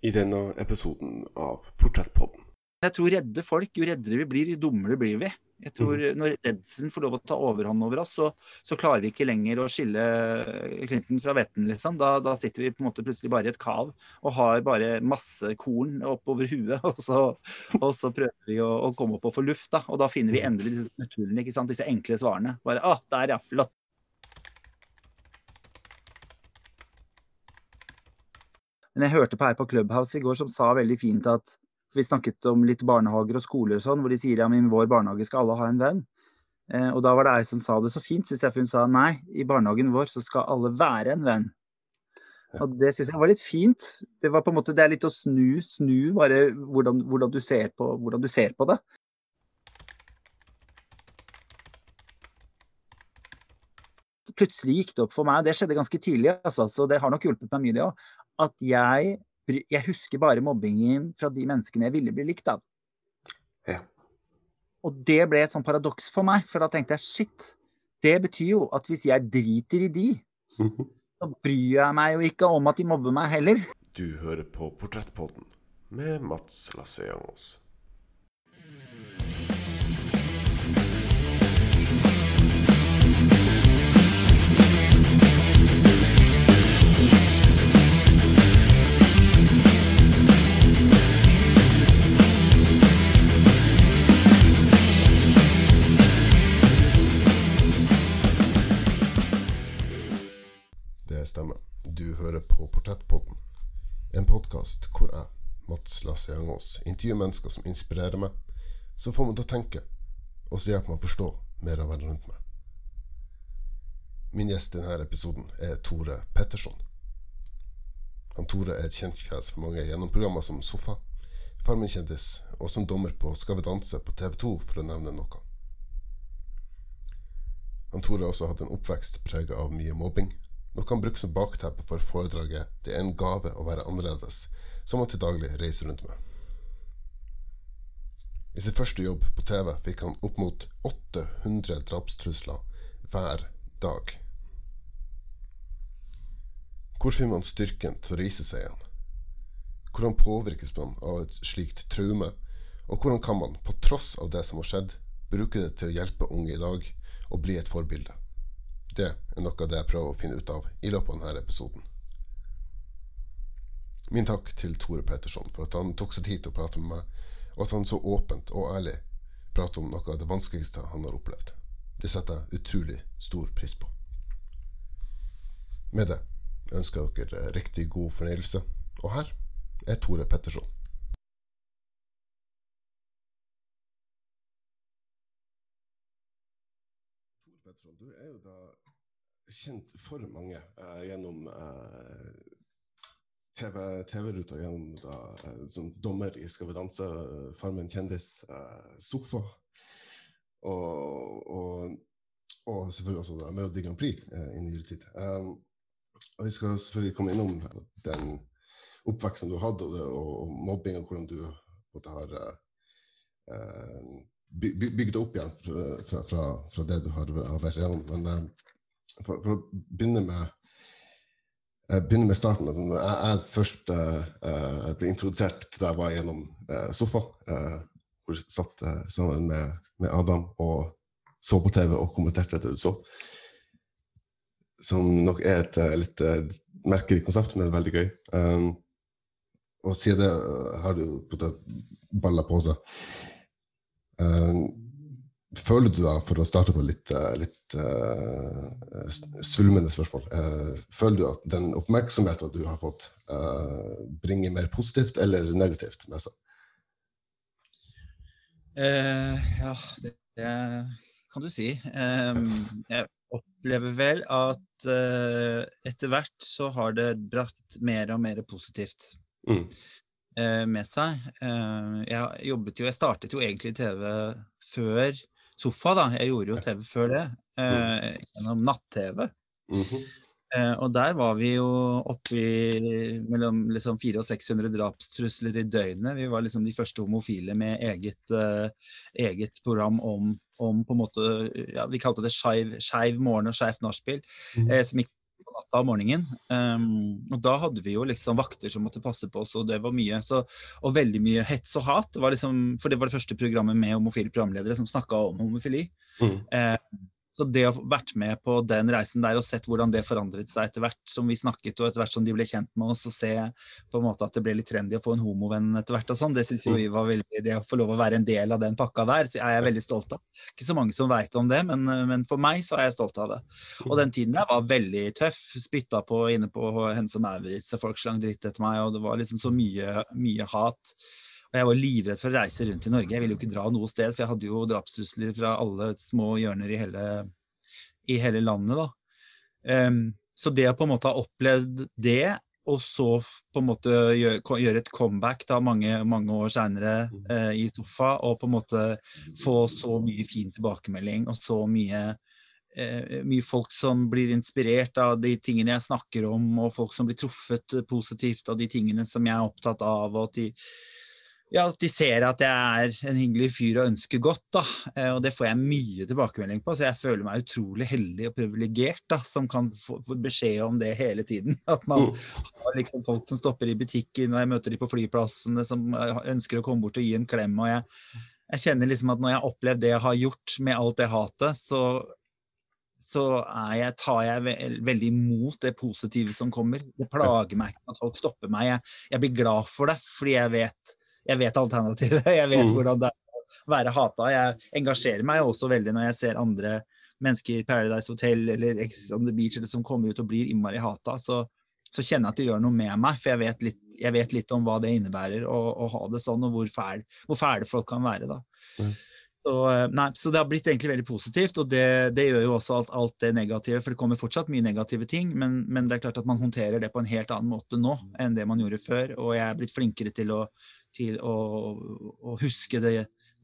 i denne episoden av Portrettpodden. Jeg tror redde folk, jo reddere vi blir, jo dummere blir vi. Jeg tror Mm. Når redselen får lov å ta overhånd over oss, så, så klarer vi ikke lenger å skille Clinton fra vetten. Liksom. Da, da sitter vi på en måte plutselig bare i et kav og har bare masse korn oppover huet. Og så, og så prøver vi å, å komme opp og få luft. Da. Og da finner vi endelig disse naturene, disse enkle svarene. Bare ah, der ja, flott. Men jeg hørte på her på Clubhouse i går som sa veldig fint at vi snakket om litt barnehager og skoler og sånn, hvor de sier ja, men i vår barnehage skal alle ha en venn. Eh, og da var det ei som sa det så fint, syns jeg, for hun sa nei, i barnehagen vår så skal alle være en venn. Og det syns jeg var litt fint. Det var på en måte, det er litt å snu, snu bare hvordan, hvordan, du, ser på, hvordan du ser på det. Plutselig gikk det opp for meg, det skjedde ganske tidlig, altså, så det har nok hjulpet meg mye, det òg, at jeg jeg husker bare mobbingen fra de menneskene jeg ville bli likt av. Ja. Og det ble et sånn paradoks for meg, for da tenkte jeg shit, det betyr jo at hvis jeg driter i de, så bryr jeg meg jo ikke om at de mobber meg heller. Du hører på Portrettpodden med Mats Lasseangos. Det stemmer. Du hører på Portrettpodden. En podkast hvor jeg, Mats Lasse Jangås, intervjuer mennesker som inspirerer meg, som får meg til å tenke, og som hjelper meg å forstå mer av verden rundt meg. Min gjest i denne episoden er Tore Petterson. Han Tore er et kjent fjes for mange gjennom programmer som Sofa, Farmen kjendis og som dommer på Skal vi danse på TV 2, for å nevne noe. Han Tore har også hatt en oppvekst preget av mye mobbing, noe han bruker som bakteppe for foredraget 'Det er en gave å være annerledes', som han til daglig reiser rundt med. I sin første jobb på TV fikk han opp mot 800 drapstrusler hver dag. Hvor finner man styrken til å reise seg igjen? Hvordan påvirkes man av et slikt traume, og hvordan kan man, på tross av det som har skjedd, bruke det til å hjelpe unge i dag og bli et forbilde? Det er noe av det jeg prøver å finne ut av i løpet av denne episoden. Min takk til Tore Petterson for at han tok seg tid til å prate med meg, og at han så åpent og ærlig prater om noe av det vanskeligste han har opplevd. Det setter jeg utrolig stor pris på. Med det ønsker jeg dere riktig god fornøyelse, og her er Tore Petterson. Petterson, du er jo da kjent for mange eh, gjennom eh, TV-ruta, TV gjennom da, eh, som dommer i Skal vi danse, eh, Farmen kjendis, eh, Sofa. Og, og, og selvfølgelig også da, Melodi Grand Prix eh, i nyere tid. Um, og vi skal selvfølgelig komme innom den oppveksten du har hatt, og, og, mobbing, og hvordan du måtte, har eh, by, bygd opp igjen fra, fra, fra, det du har, vært gjennom. Men eh, for, for, å begynne med, eh, begynne med starten altså, jeg, jeg først eh, ble introdusert til deg, var gjennom Sofa, hvor jeg satt sammen med, med Adam og så på TV og kommenterte det du så som nok er et litt merkelig konsept, men veldig gøy. Um, og siden det har du puttet baller på seg. Um, føler du deg, for å starte på litt, litt uh, svulmende spørsmål, uh, føler du at den oppmerksomheten du har fått, uh, bringer mer positivt eller negativt med seg? ja, det, det, kan du si. Um, jeg opplever vel at etter hvert så har det brakt mer og mer positivt mm. Uh, med seg. Uh, jeg jobbet jo Jeg startet jo egentlig TV før Sofa, da. Jeg gjorde jo TV før det. Gjennom natt-TV. Mm -hmm. og der var vi jo oppe i mellom liksom 400 og 600 drapstrusler i døgnet. Vi var liksom de første homofile med eget, eget program om om på en måte, ja, Vi kalte det skeiv morgen og skeivt nachspiel. Mm. Eh, som gikk av morgenen. Um, og da hadde vi jo liksom vakter som måtte passe på oss, og det var mye. Så, og veldig mye hets og hat. Var liksom, for det var det første programmet med homofile programledere som snakka om homofili. Mm. Uh, så det å vært med på den reisen der og sett hvordan det forandret seg etter hvert som vi snakket, og etter hvert som de ble kjent med oss, og se på en måte at det ble litt trendy å få en homovenn etter hvert og sånn, det syns vi var veldig Det å få lov å være en del av den pakka der, er jeg veldig stolt av. Ikke så mange som veit om det, men, men, for meg så er jeg stolt av det. Og den tiden der var veldig tøff. Spytta på inne på Hense og Maurits, folk slang dritt etter meg, og det var liksom så mye, mye hat. Og jeg var livredd for å reise rundt i Norge. Jeg ville jo ikke dra noe sted, for jeg hadde jo drapstrusler fra alle små hjørner i hele, i hele landet, da. Um, så det å på en måte ha opplevd det, og så på en måte gjøre, gjøre et comeback da mange, mange år seinere uh, eh, i sofa, og på en måte få så mye fin tilbakemelding og så mye Eh, mye folk som blir inspirert av de tingene jeg snakker om, og folk som blir truffet positivt av de tingene som jeg er opptatt av. og til ja, at de ser at jeg er en hyggelig fyr og ønsker godt. da, eh, Og det får jeg mye tilbakemelding på, så jeg føler meg utrolig heldig og privilegert som kan få, få, beskjed om det hele tiden. At man mm. har liksom folk som stopper i butikken, og jeg møter de på flyplassene som eh, ønsker å komme bort og gi en klem. og jeg, jeg kjenner liksom at når jeg har opplevd det jeg har gjort med alt det hatet, så, så jeg, tar jeg veldig imot det positive som kommer. Det plager meg ikke at folk stopper meg. Jeg, jeg blir glad for det, fordi jeg vet jeg vet alternativet. Jeg vet mm. hvordan det er å være hata. Jeg engasjerer meg også veldig når jeg ser andre mennesker i Paradise Hotel eller Ex on the Beach eller som kommer ut og blir innmari hata. Så, så, kjenner jeg at det gjør noe med meg, for jeg vet litt, jeg vet litt om hva det innebærer å, å, ha det sånn, og hvor fæle fæl folk kan være. da. Mm. Så, nei, så, det har blitt egentlig veldig positivt, og det, det gjør jo også alt, alt, det negative. For det kommer fortsatt mye negative ting, men, men, det er klart at man håndterer det på en helt annen måte nå enn det man gjorde før. Og jeg er blitt flinkere til å til å, å huske det,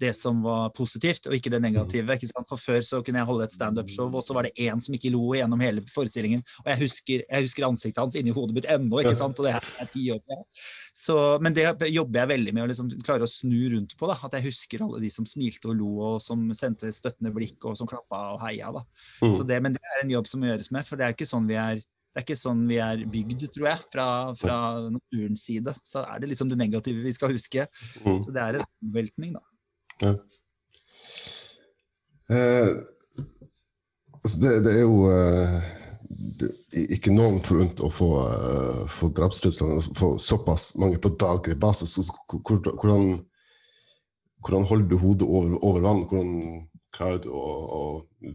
det, som var positivt, og ikke det negative. Ikke For Før så kunne jeg holde et standup-show, og så var det én som ikke lo gjennom hele forestillingen. Og jeg husker, jeg husker ansiktet hans inni hodet mitt ennå, ikke sant? og det her er ti år så, Men det jobber jeg veldig med å liksom klare å snu rundt på. da, At jeg husker alle de som smilte og lo, og som sendte støttende blikk, og som klappa og heia. da. Mm. Så det, men det er en jobb som må gjøres med, for det er ikke sånn vi er det er ikke sånn vi er bygd, tror jeg, fra, fra naturens side. Så er det liksom det negative vi skal huske. Mm. Så det er en omveltning, da. Ja. Eh, altså det, det, er jo eh, det ikke noen forunt å få, uh, få drapstrusler, få såpass mange på daglig basis. Hvordan, hvordan holder du hodet over, over vann? Hvordan klarer du å, å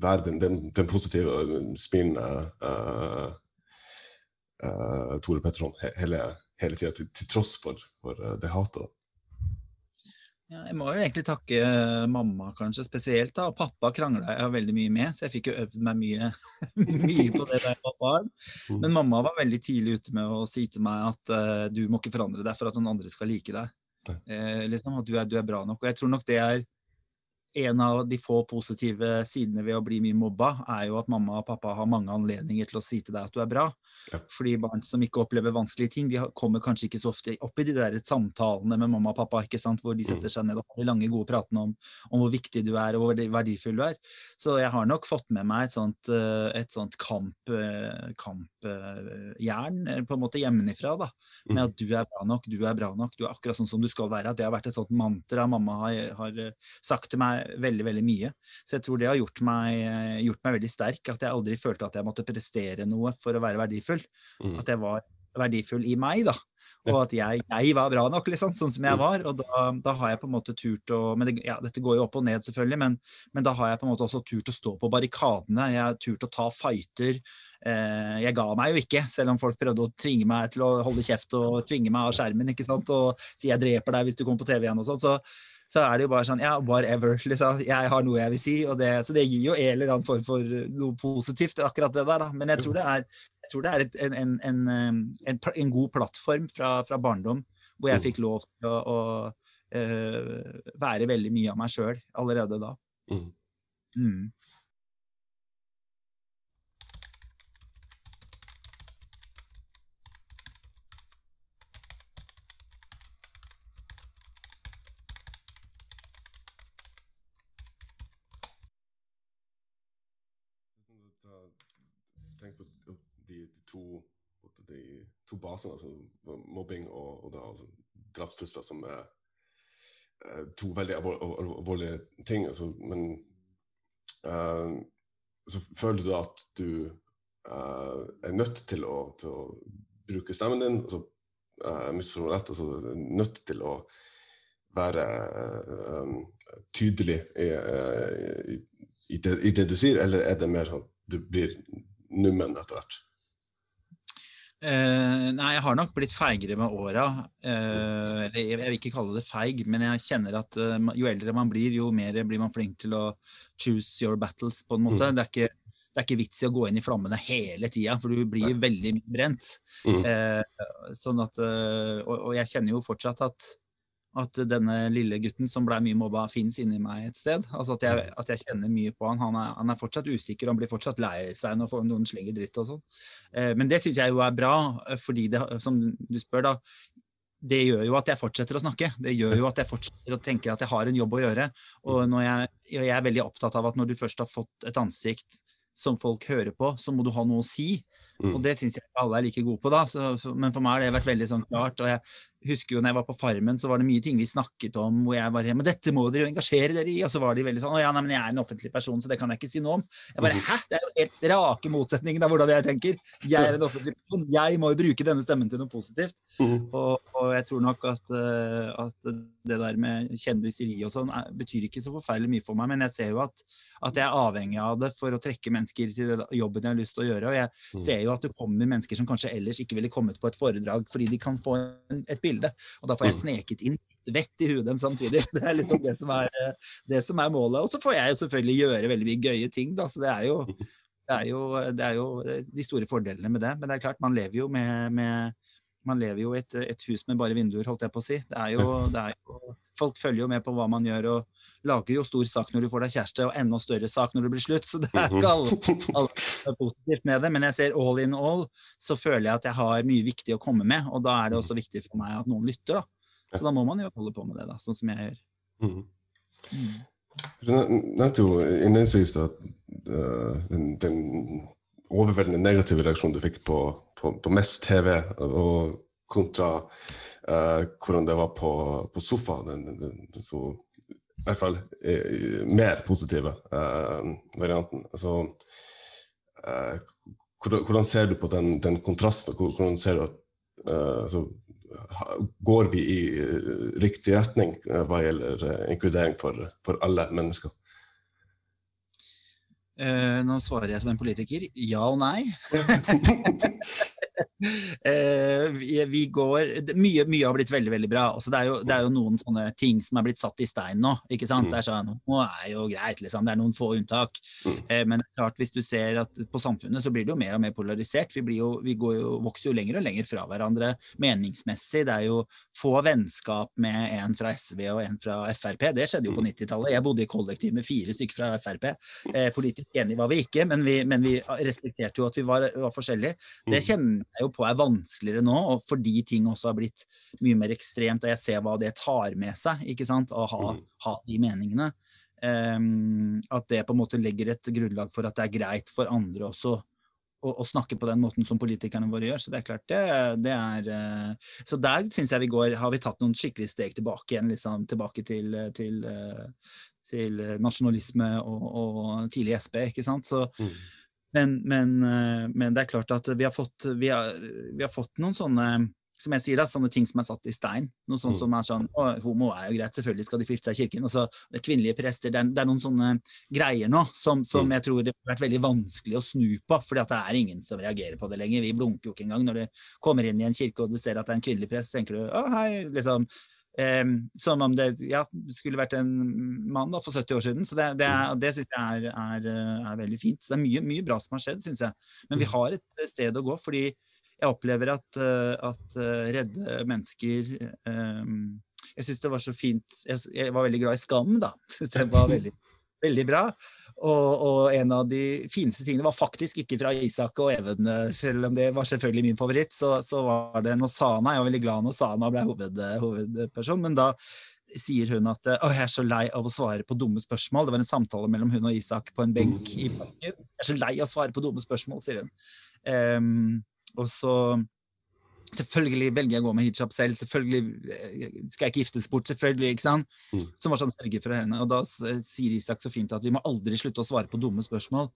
være den, den, den positive, smilende uh, uh, Tore Petterson hele, hele tida, til, til, tross for, for uh, det hatet. Ja, jeg må jo egentlig takke eh, mamma kanskje spesielt. da, og Pappa krangla jeg veldig mye med, så jeg fikk jo øvd meg mye, mye på det da jeg var barn. Mm. Men mamma var veldig tidlig ute med å si til meg at uh, du må ikke forandre deg for at noen andre skal like deg. Eh, liksom, at du er, du er bra nok. Og jeg tror nok det er en av de få positive sidene ved å bli mye mobba, er jo at mamma og pappa har mange anledninger til å si til deg at du er bra. Ja. Fordi barn som ikke opplever vanskelige ting, de kommer kanskje ikke så ofte opp i de der samtalene med mamma og pappa, ikke sant? hvor de setter mm. seg ned og har de lange, gode pratene om, om, hvor viktig du er og hvor verdifull du er. Så jeg har nok fått med meg et sånt, eh, et sånt kamp, eh, kampjern eh, på en måte hjemmefra, da. Med mm. at du er bra nok, du er bra nok, du er akkurat sånn som du skal være. At det har vært et sånt mantra mamma har, har sagt til meg veldig veldig mye. Så jeg tror det har gjort meg, gjort meg, veldig sterk. At jeg aldri følte at jeg måtte prestere noe for å være verdifull. Mm. At jeg var verdifull i meg, da. Og at jeg, jeg, var bra nok, liksom, sånn som jeg mm. var. Og da, da har jeg på en måte turt å men det, ja, Dette går jo opp og ned, selvfølgelig, men, men, da har jeg på en måte også turt å stå på barrikadene. Jeg har turt å ta fighter. Eh, jeg ga meg jo ikke, selv om folk prøvde å tvinge meg til å holde kjeft og tvinge meg av skjermen ikke sant? og si 'jeg dreper deg hvis du kommer på TV igjen' og sånn. Så, så er det jo bare sånn ja, whatever. Liksom. Jeg har noe jeg vil si. det, Så det gir jo en eller annen form for noe positivt, akkurat det der. da. Men jeg tror det er, tror det er et, en, en, en, en, god plattform fra, fra, barndom, hvor jeg fikk lov til å, å uh, være veldig mye av meg sjøl allerede da. Mm. Mm. tenk på de, de to to basene, altså mobbing og, og da altså, drapstrusler, som er uh, to veldig alvorlige ting. Altså, men uh, så føler du at du uh, er nødt til å, til å, bruke stemmen din. altså uh, rett, altså nødt til å være tydelig i, i, i, det, i, det, du sier, eller er det mer sånn du blir nummen etter hvert? Uh, nei, jeg har nok blitt feigere med åra. Uh, jeg, jeg, vil ikke kalle det feig, men jeg kjenner at uh, jo eldre man blir, jo mer blir man flink til å choose your battles, på en måte. Mm. Det, er ikke, det, er ikke, vits i å gå inn i flammene hele tida, for du blir nei. veldig brent. Mm. sånn at, og, og, jeg kjenner jo fortsatt at at denne lille gutten som ble mye mobba, fins inni meg et sted. Altså at jeg, at jeg, kjenner mye på han. Han er, han er, fortsatt usikker, han blir fortsatt lei seg når noen slenger dritt og sånn. Eh, men det syns jeg jo er bra, eh, fordi det, som du spør, da, det gjør jo at jeg fortsetter å snakke. Det gjør jo at jeg fortsetter å tenke at jeg har en jobb å gjøre. Og jeg, jeg, er veldig opptatt av at når du først har fått et ansikt som folk hører på, så må du ha noe å si. Mm. Og det syns jeg alle er like gode på, da. Så, så, men for meg har det vært veldig sånn klart. Og jeg husker jo når jeg var på Farmen, så var det mye ting vi snakket om hvor jeg bare Men dette må dere jo engasjere dere i. Og så var de veldig sånn Å ja, nei, men jeg er en offentlig person, så det kan jeg ikke si noe om. Jeg bare mm. Hæ? Det er jo helt rake motsetningen av hvordan jeg tenker. Jeg er en offentlig person. Jeg må jo bruke denne stemmen til noe positivt. Mm. Og, og jeg tror nok at, uh, at det der med kjendiseri og sånn betyr ikke så forferdelig mye for meg, men jeg ser jo at at jeg er avhengig av det for å trekke mennesker til den jobben jeg har lyst til å gjøre. Og jeg mm. ser jo at det kommer mennesker som kanskje ellers ikke ville kommet på et foredrag fordi de kan få en, et bilde. Og da får jeg mm. sneket inn vett i huet dem samtidig. Det er liksom det som er, det som er målet. Og så får jeg jo selvfølgelig gjøre veldig mye gøye ting, da. Så det er jo, det er jo, det er jo de store fordelene med det. Men det er klart, man lever jo med, med man lever jo i et, et, hus med bare vinduer, holdt jeg på å si. Det er jo, det er jo, folk følger jo med på hva man gjør, og lager jo stor sak når du får deg kjæreste, og enda større sak når det blir slutt. Så det er ikke alt, alt er positivt med det. Men jeg ser all in all, så føler jeg at jeg har mye viktig å komme med. Og da er det også viktig for meg at noen lytter, da. Så da må man jo holde på med det, da, sånn som jeg gjør. Mhm. Mm. Du nevnte jo innledningsvis at uh, den, den overveldende negative reaksjonen du fikk på, på, på Mest TV, og kontra uh, hvordan det var på, på sofa. Den, den, den, så, I hvert fall uh, mer positive uh, varianten. Altså, hvordan, hvordan, ser du på den, den kontrasten? Hvordan ser du at så, Går vi i riktig retning hva gjelder inkludering for, for alle mennesker? Uh, nå svarer jeg som en politiker ja og nei. uh, vi, vi, går mye, mye har blitt veldig veldig bra. Altså, det, er jo, det, er jo, noen sånne ting som er blitt satt i stein nå. ikke sant? Mm. Det er sånn, nå er jo greit, liksom. Det er noen få unntak. Mm. Uh, men klart, hvis du ser at på samfunnet så blir det jo mer og mer polarisert. Vi, jo, vi jo, vokser jo lenger og lenger fra hverandre meningsmessig. Det er jo få vennskap med en fra SV og en fra Frp. Det skjedde jo på 90-tallet. Mm. Jeg bodde i kollektiv med fire stykker fra Frp. Eh, politisk enige var vi ikke, men vi, men vi respekterte jo at vi var, var, forskjellige. Det mm. kjenner jeg jo på er vanskeligere nå, og fordi ting også har blitt mye mer ekstremt, og jeg ser hva det tar med seg, ikke sant, å ha, mm. ha de meningene. Um, at det på en måte legger et grunnlag for at det er greit for andre også å, å, snakke på den måten som politikerne våre gjør. Så det er klart, det, det er uh, Så der syns jeg vi går Har vi tatt noen skikkelige steg tilbake igjen, liksom tilbake til, til, uh, til nasjonalisme og, og, tidlig SP, ikke sant. Så, mm. Men, men, uh, men, det er klart at vi har fått, vi har, vi har fått noen sånne som jeg sier da, sånne ting som er satt i stein. Noe sånt mm. som er sånn å, Homo er jo greit, selvfølgelig skal de gifte seg i kirken. Og så kvinnelige prester. Det er, det er, noen sånne greier nå som, som mm. jeg tror det har vært veldig vanskelig å snu på. fordi at det er ingen som reagerer på det lenger. Vi blunker jo ikke engang når du kommer inn i en kirke og du ser at det er en kvinnelig prest. tenker du å hei, liksom som om det ja, skulle vært en mann da, for 70 år siden. Så det, det, det synes jeg er, er, er, veldig fint. Så det er mye, mye bra som har skjedd, syns jeg. Men vi mm. har et sted å gå. fordi jeg opplever at, eh, at eh, redde mennesker um, Jeg syns det var så fint jeg, jeg, var veldig glad i Skam, da. Syns det var veldig, veldig bra. Og, og, en av de fineste tingene var faktisk ikke fra Isak og Even, selv om det var selvfølgelig min favoritt. Så, så var det Nosana. Jeg var veldig glad Nosana ble hoved, hovedperson, men da sier hun at å, jeg er så lei av å svare på dumme spørsmål. Det var en samtale mellom hun og Isak på en benk i parken. Jeg er så lei av å svare på dumme spørsmål, sier hun. Um, og så Selvfølgelig velger jeg å gå med hijab selv, selvfølgelig eh, skal jeg ikke giftes bort, selvfølgelig. ikke sant? Mm. Som var sånn sørge for henne. Og da sier Isak så fint at vi må aldri slutte å svare på dumme spørsmål.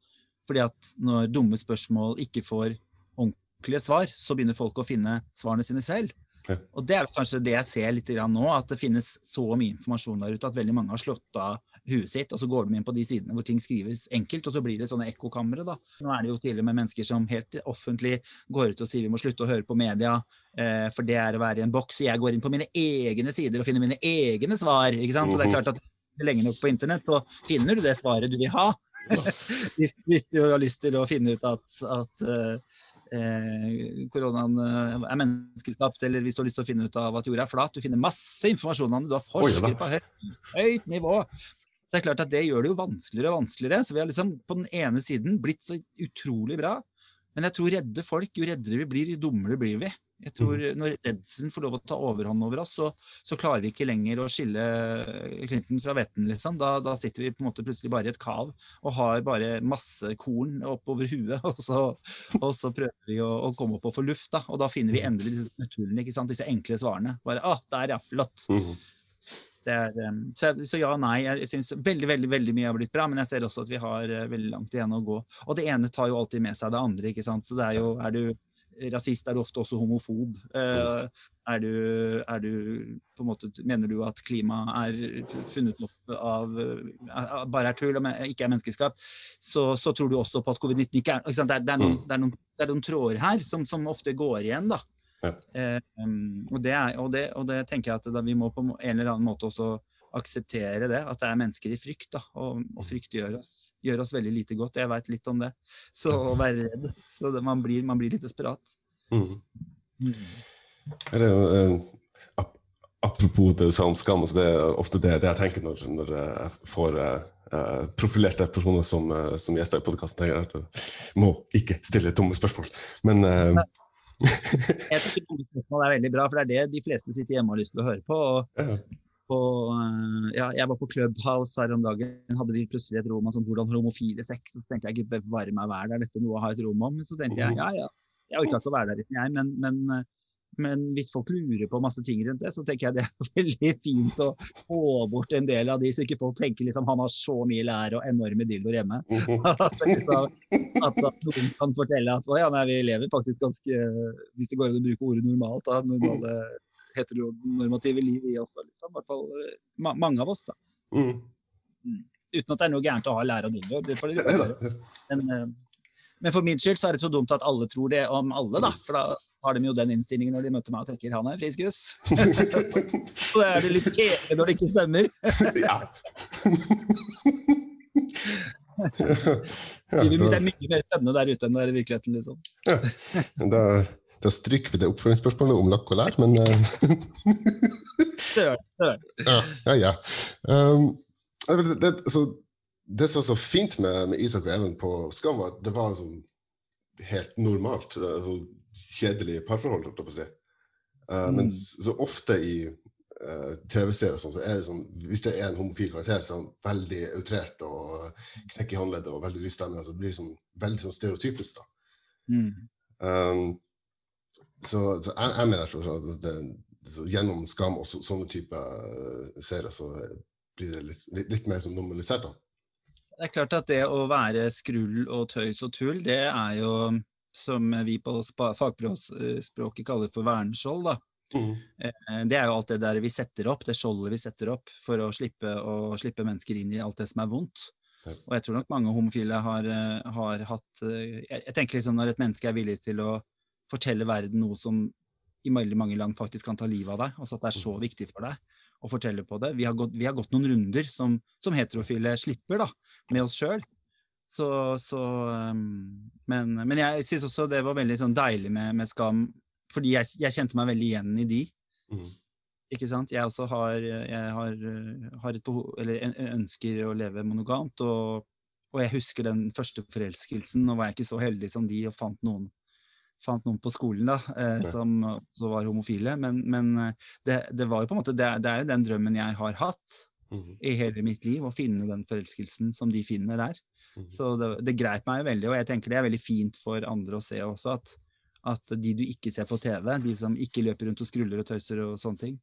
Fordi at når dumme spørsmål ikke får ordentlige svar, så begynner folk å finne svarene sine selv. Ja. Og det er kanskje det jeg ser litt grann nå, at det finnes så mye informasjon der ute at veldig mange har slått av huet sitt, og så går de inn på de sidene hvor ting skrives enkelt, og så blir det sånne ekkokamre, da. Nå er det jo til og med mennesker som helt offentlig går ut og sier vi må slutte å høre på media, eh, for det er å være i en boks. Jeg går inn på mine egne sider og finner mine egne svar, ikke sant. Og det er klart at lenge nok på internett, så finner du det svaret du vil ha. hvis, hvis du har lyst til å finne ut at, at eh, eh, koronaen eh, er menneskeskapt, eller hvis du har lyst til å finne ut av at jorda er flat. Du finner masse informasjon om det. Du har forsker på høyt, høyt nivå. Det er klart at det gjør det jo vanskeligere og vanskeligere. Så vi har liksom på den ene siden blitt så utrolig bra. Men jeg tror redde folk, jo reddere vi blir, jo dummere blir vi. Jeg tror Når redselen får lov å ta overhånd over oss, så, så klarer vi ikke lenger å skille Clinton fra vetten. Liksom. Da, da sitter vi på en måte plutselig bare i et kav og har bare masse korn oppover huet. Og så, og så prøver vi å, å komme opp og få luft. Da. Og da finner vi endelig disse naturene, disse enkle svarene. Bare, ah, der ja, flott. Det er, um, så, så ja, nei, jeg syns veldig veldig, veldig mye har blitt bra, men jeg ser også at vi har uh, veldig langt igjen å gå. Og det ene tar jo alltid med seg det andre, ikke sant. Så det er jo Er du rasist, er du ofte også homofob. Uh, er, du, er du på en måte Mener du at klimaet er funnet opp av uh, bare er tull og ikke er menneskeskapt, så, så tror du også på at covid-19 ikke er ikke sant? Det, er, det, er noen, det, er noen, det er noen tråder her som, som ofte går igjen, da. Ja. Eh, og, det er, og, det, og det tenker jeg at da vi må på en eller annen måte også akseptere det, at det er mennesker i frykt. da, Og, og frykt gjør oss, gjør oss veldig lite godt. Jeg veit litt om det. Så å være redd. Så det, man, blir, man blir litt desperat. Mm. Er det, eh, ap- apropos det du sa om skam, altså det er ofte det, det jeg tenker når, når jeg får uh, eh, profilerte personer som, eh, som gjester i podkasten. Jeg må ikke stille dumme spørsmål. Men eh, Jeg gode spørsmål er veldig bra, for det er det de fleste sitter hjemme og har lyst til å høre på. og på, eh, ja, jeg var på Clubhouse her om dagen. Hadde de plutselig et rom om sånn, hvordan homofile sex? Så tenkte jeg gud bevare meg hver, der, dette er noe å ha et rom om. Men så tenkte jeg ja, ja, jeg orka ikke å være der jeg, men, men, eh, men hvis folk lurer på masse ting rundt det, så tenker jeg det er veldig fint å få bort en del av de, så ikke folk tenker liksom han har så mye lære og enorme dildoer hjemme. At, liksom, at, noen kan fortelle at ja, nei, vi lever faktisk ganske Hvis det går an å bruke ordet normalt, da, normale heteronormative liv i også, liksom. I hvert fall ma mange av oss, da. Mhm. Uten at det er noe gærent å ha lære av dildoer. Men, eh, men for min skyld så er det så dumt at alle tror det om alle, da. For da har de jo den innstillingen når de møter meg og tenker han er en frisk guss. Så da er det litt kjedelig når det ikke stemmer. ja. ja, Livet det er mye mer spennende der ute enn det er i virkeligheten, liksom. da, da stryker vi det oppfølgingsspørsmålet om lakk og lær, men Det Søren, søren. Ja, ja. ja. Um, det, det, altså, det som er så fint med, med Isak og Even på Skam, var at det var sånn helt normalt. eh, Så kjedelig parforhold, holdt jeg på å si. Uh, Mm. Men så ofte i uh, TV-serier sånn, så er det sånn Hvis det er en homofil karakter, så er han veldig outrert og knekker i håndleddet og veldig lys stemme. Så det blir sånn, veldig sånn stereotypisk. da. Mm. Um, så, så jeg, jeg mener så, at det, så gjennom Skam og så, sånne type uh, serier, så blir det litt, litt, litt mer sånn normalisert. da. Det er klart at det å være skrull og tøys og tull, det er jo som vi på fagspråket kaller for vernskjold. da. Eh, Det er jo alt det der vi setter opp, det skjoldet vi setter opp for å slippe, å slippe mennesker inn i alt det som er vondt. Og jeg tror nok mange homofile har, eh, har hatt eh, Jeg jeg tenker liksom når et menneske er villig til å fortelle verden noe som i veldig mange land faktisk kan ta livet av deg, altså at det er så viktig for deg å fortelle på det. Vi har gått, vi har gått noen runder som, som heterofile slipper, da, med oss sjøl. Så, så um, men, men jeg syns også det var veldig sånn deilig med, med Skam, fordi jeg, jeg kjente meg veldig igjen i de. Mm. Ikke sant? Jeg også har, jeg har, har et behov, eller ønsker å leve monogamt, og, og jeg husker den første forelskelsen. Nå var jeg ikke så heldig som de og fant noen, fant noen på skolen da, eh, som også var homofile. Men, men eh, det, det var jo på en måte, det, det er jo den drømmen jeg har hatt Mhm. i hele mitt liv, å finne den forelskelsen som de finner der. Mhm. Så det, det greip meg veldig, og jeg tenker det er veldig fint for andre å se også at, at de du ikke ser på TV, de som ikke løper rundt og skruller og tøyser og sånne ting,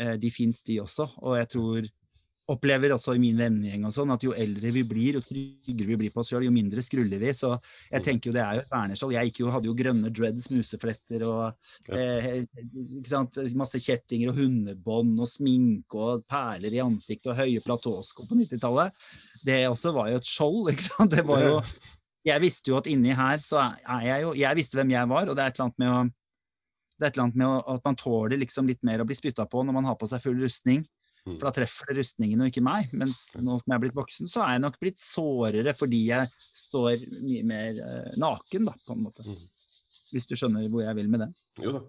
eh, de fins de også. Og jeg tror opplever også i min vennegjeng og sånn, at jo eldre vi blir, jo tryggere vi blir på oss sjøl, jo mindre skruller vi. Så jeg mm. tenker jo det er jo et verneskjold. Jeg jo, hadde jo grønne dreads, musefletter og eh, ikke sant? masse kjettinger og hundebånd og sminke og perler i ansiktet og høye platåsko på 90-tallet. Det også var jo et skjold, ikke sant. Det var jo Jeg visste jo at inni her så er jeg jo Jeg visste hvem jeg var, og det er et eller annet med å det er et eller annet med at man tåler liksom litt mer å bli spytta på når man har på seg full rustning. Mm. For da treffer det rustningen og ikke meg. Mens nå som jeg er blitt voksen, så er jeg nok blitt sårere fordi jeg står mye mer uh, naken, da, på en måte. Mm. Hvis du skjønner hvor jeg vil med det. Jo da.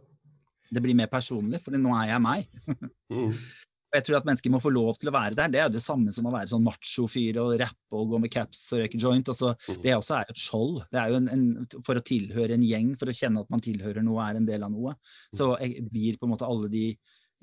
Det blir mer personlig, for nå er jeg meg. mm. Og jeg tror at mennesker må få lov til å være der. Det er det samme som å være sånn macho-fyr og rappe og gå med caps og røyke joint. Også, mm. Det også er et skjold. Det er jo en, en, for å tilhøre en gjeng, for å kjenne at man tilhører noe, er en del av noe. Så jeg blir på en måte alle de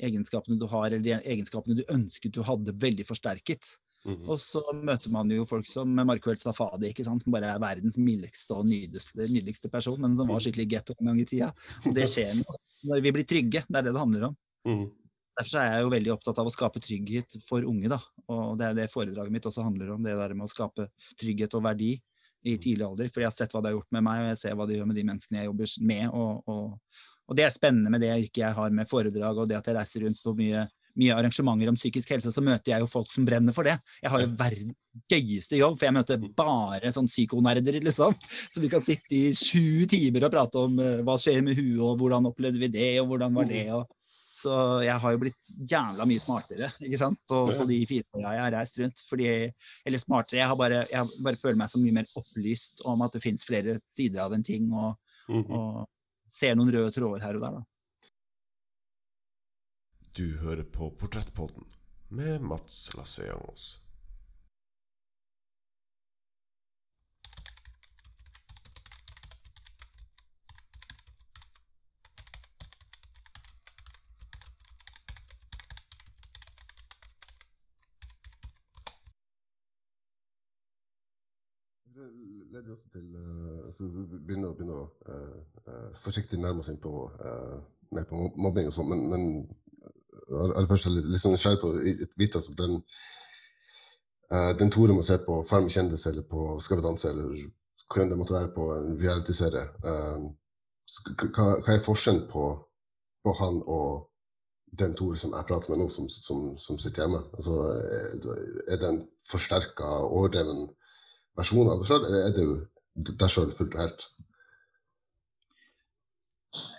egenskapene du har, eller de egenskapene du ønsket du hadde, veldig forsterket. Mm -hmm. Og så møter man jo folk som Markuel Safadi, ikke sant? som bare er verdens mildeste og nydeligste, nydeligste person, men som var mhm. skikkelig getto en gang i tida. Og det skjer når vi blir trygge. Det er det det handler om. Mm. Derfor er jeg jo veldig opptatt av å skape trygghet for unge. da, og Det er det foredraget mitt også handler om. Det der med å skape trygghet og verdi i mhm. tidlig alder. For jeg har sett hva det har gjort med meg, og jeg ser hva det gjør med de menneskene jeg jobber med. og, og og det er spennende med det yrket jeg har med foredrag, og det at jeg reiser rundt på mye, mye arrangementer om psykisk helse, så møter jeg jo folk som brenner for det. Jeg har jo verdens gøyeste jobb, for jeg møter bare sånn psykonerder, liksom. Så vi kan sitte i sju timer og prate om uh, hva skjer med huet, og hvordan opplevde vi det, og hvordan var det. og så jeg har jo blitt jævla mye smartere ikke sant? På, på de fire åra jeg har reist rundt. Fordi, eller smartere, jeg har bare, jeg bare føler meg så mye mer opplyst om at det fins flere sider av en ting. Og, mm -hmm. og, ser noen røde tråder her og der, da. Du hører på Portrettpodden med Mats Lasseangos. Leder også til uh, altså, begynner, begynner å uh, uh, forsiktig nærme oss inn på, mer på mobbing og sånn, men, men aller først litt, litt sånn nysgjerrig på vite altså, den, den Tore må se på Farm kjendis eller på Skal vi danse eller hvor enn det måtte være på en realityserie. Hva, hva er forskjellen på, på, han og den Tore som jeg prater med nå, som, som, som sitter hjemme? Altså, er det en forsterka, overdreven versjon av deg sjøl, eller er du deg sjøl fullt og helt?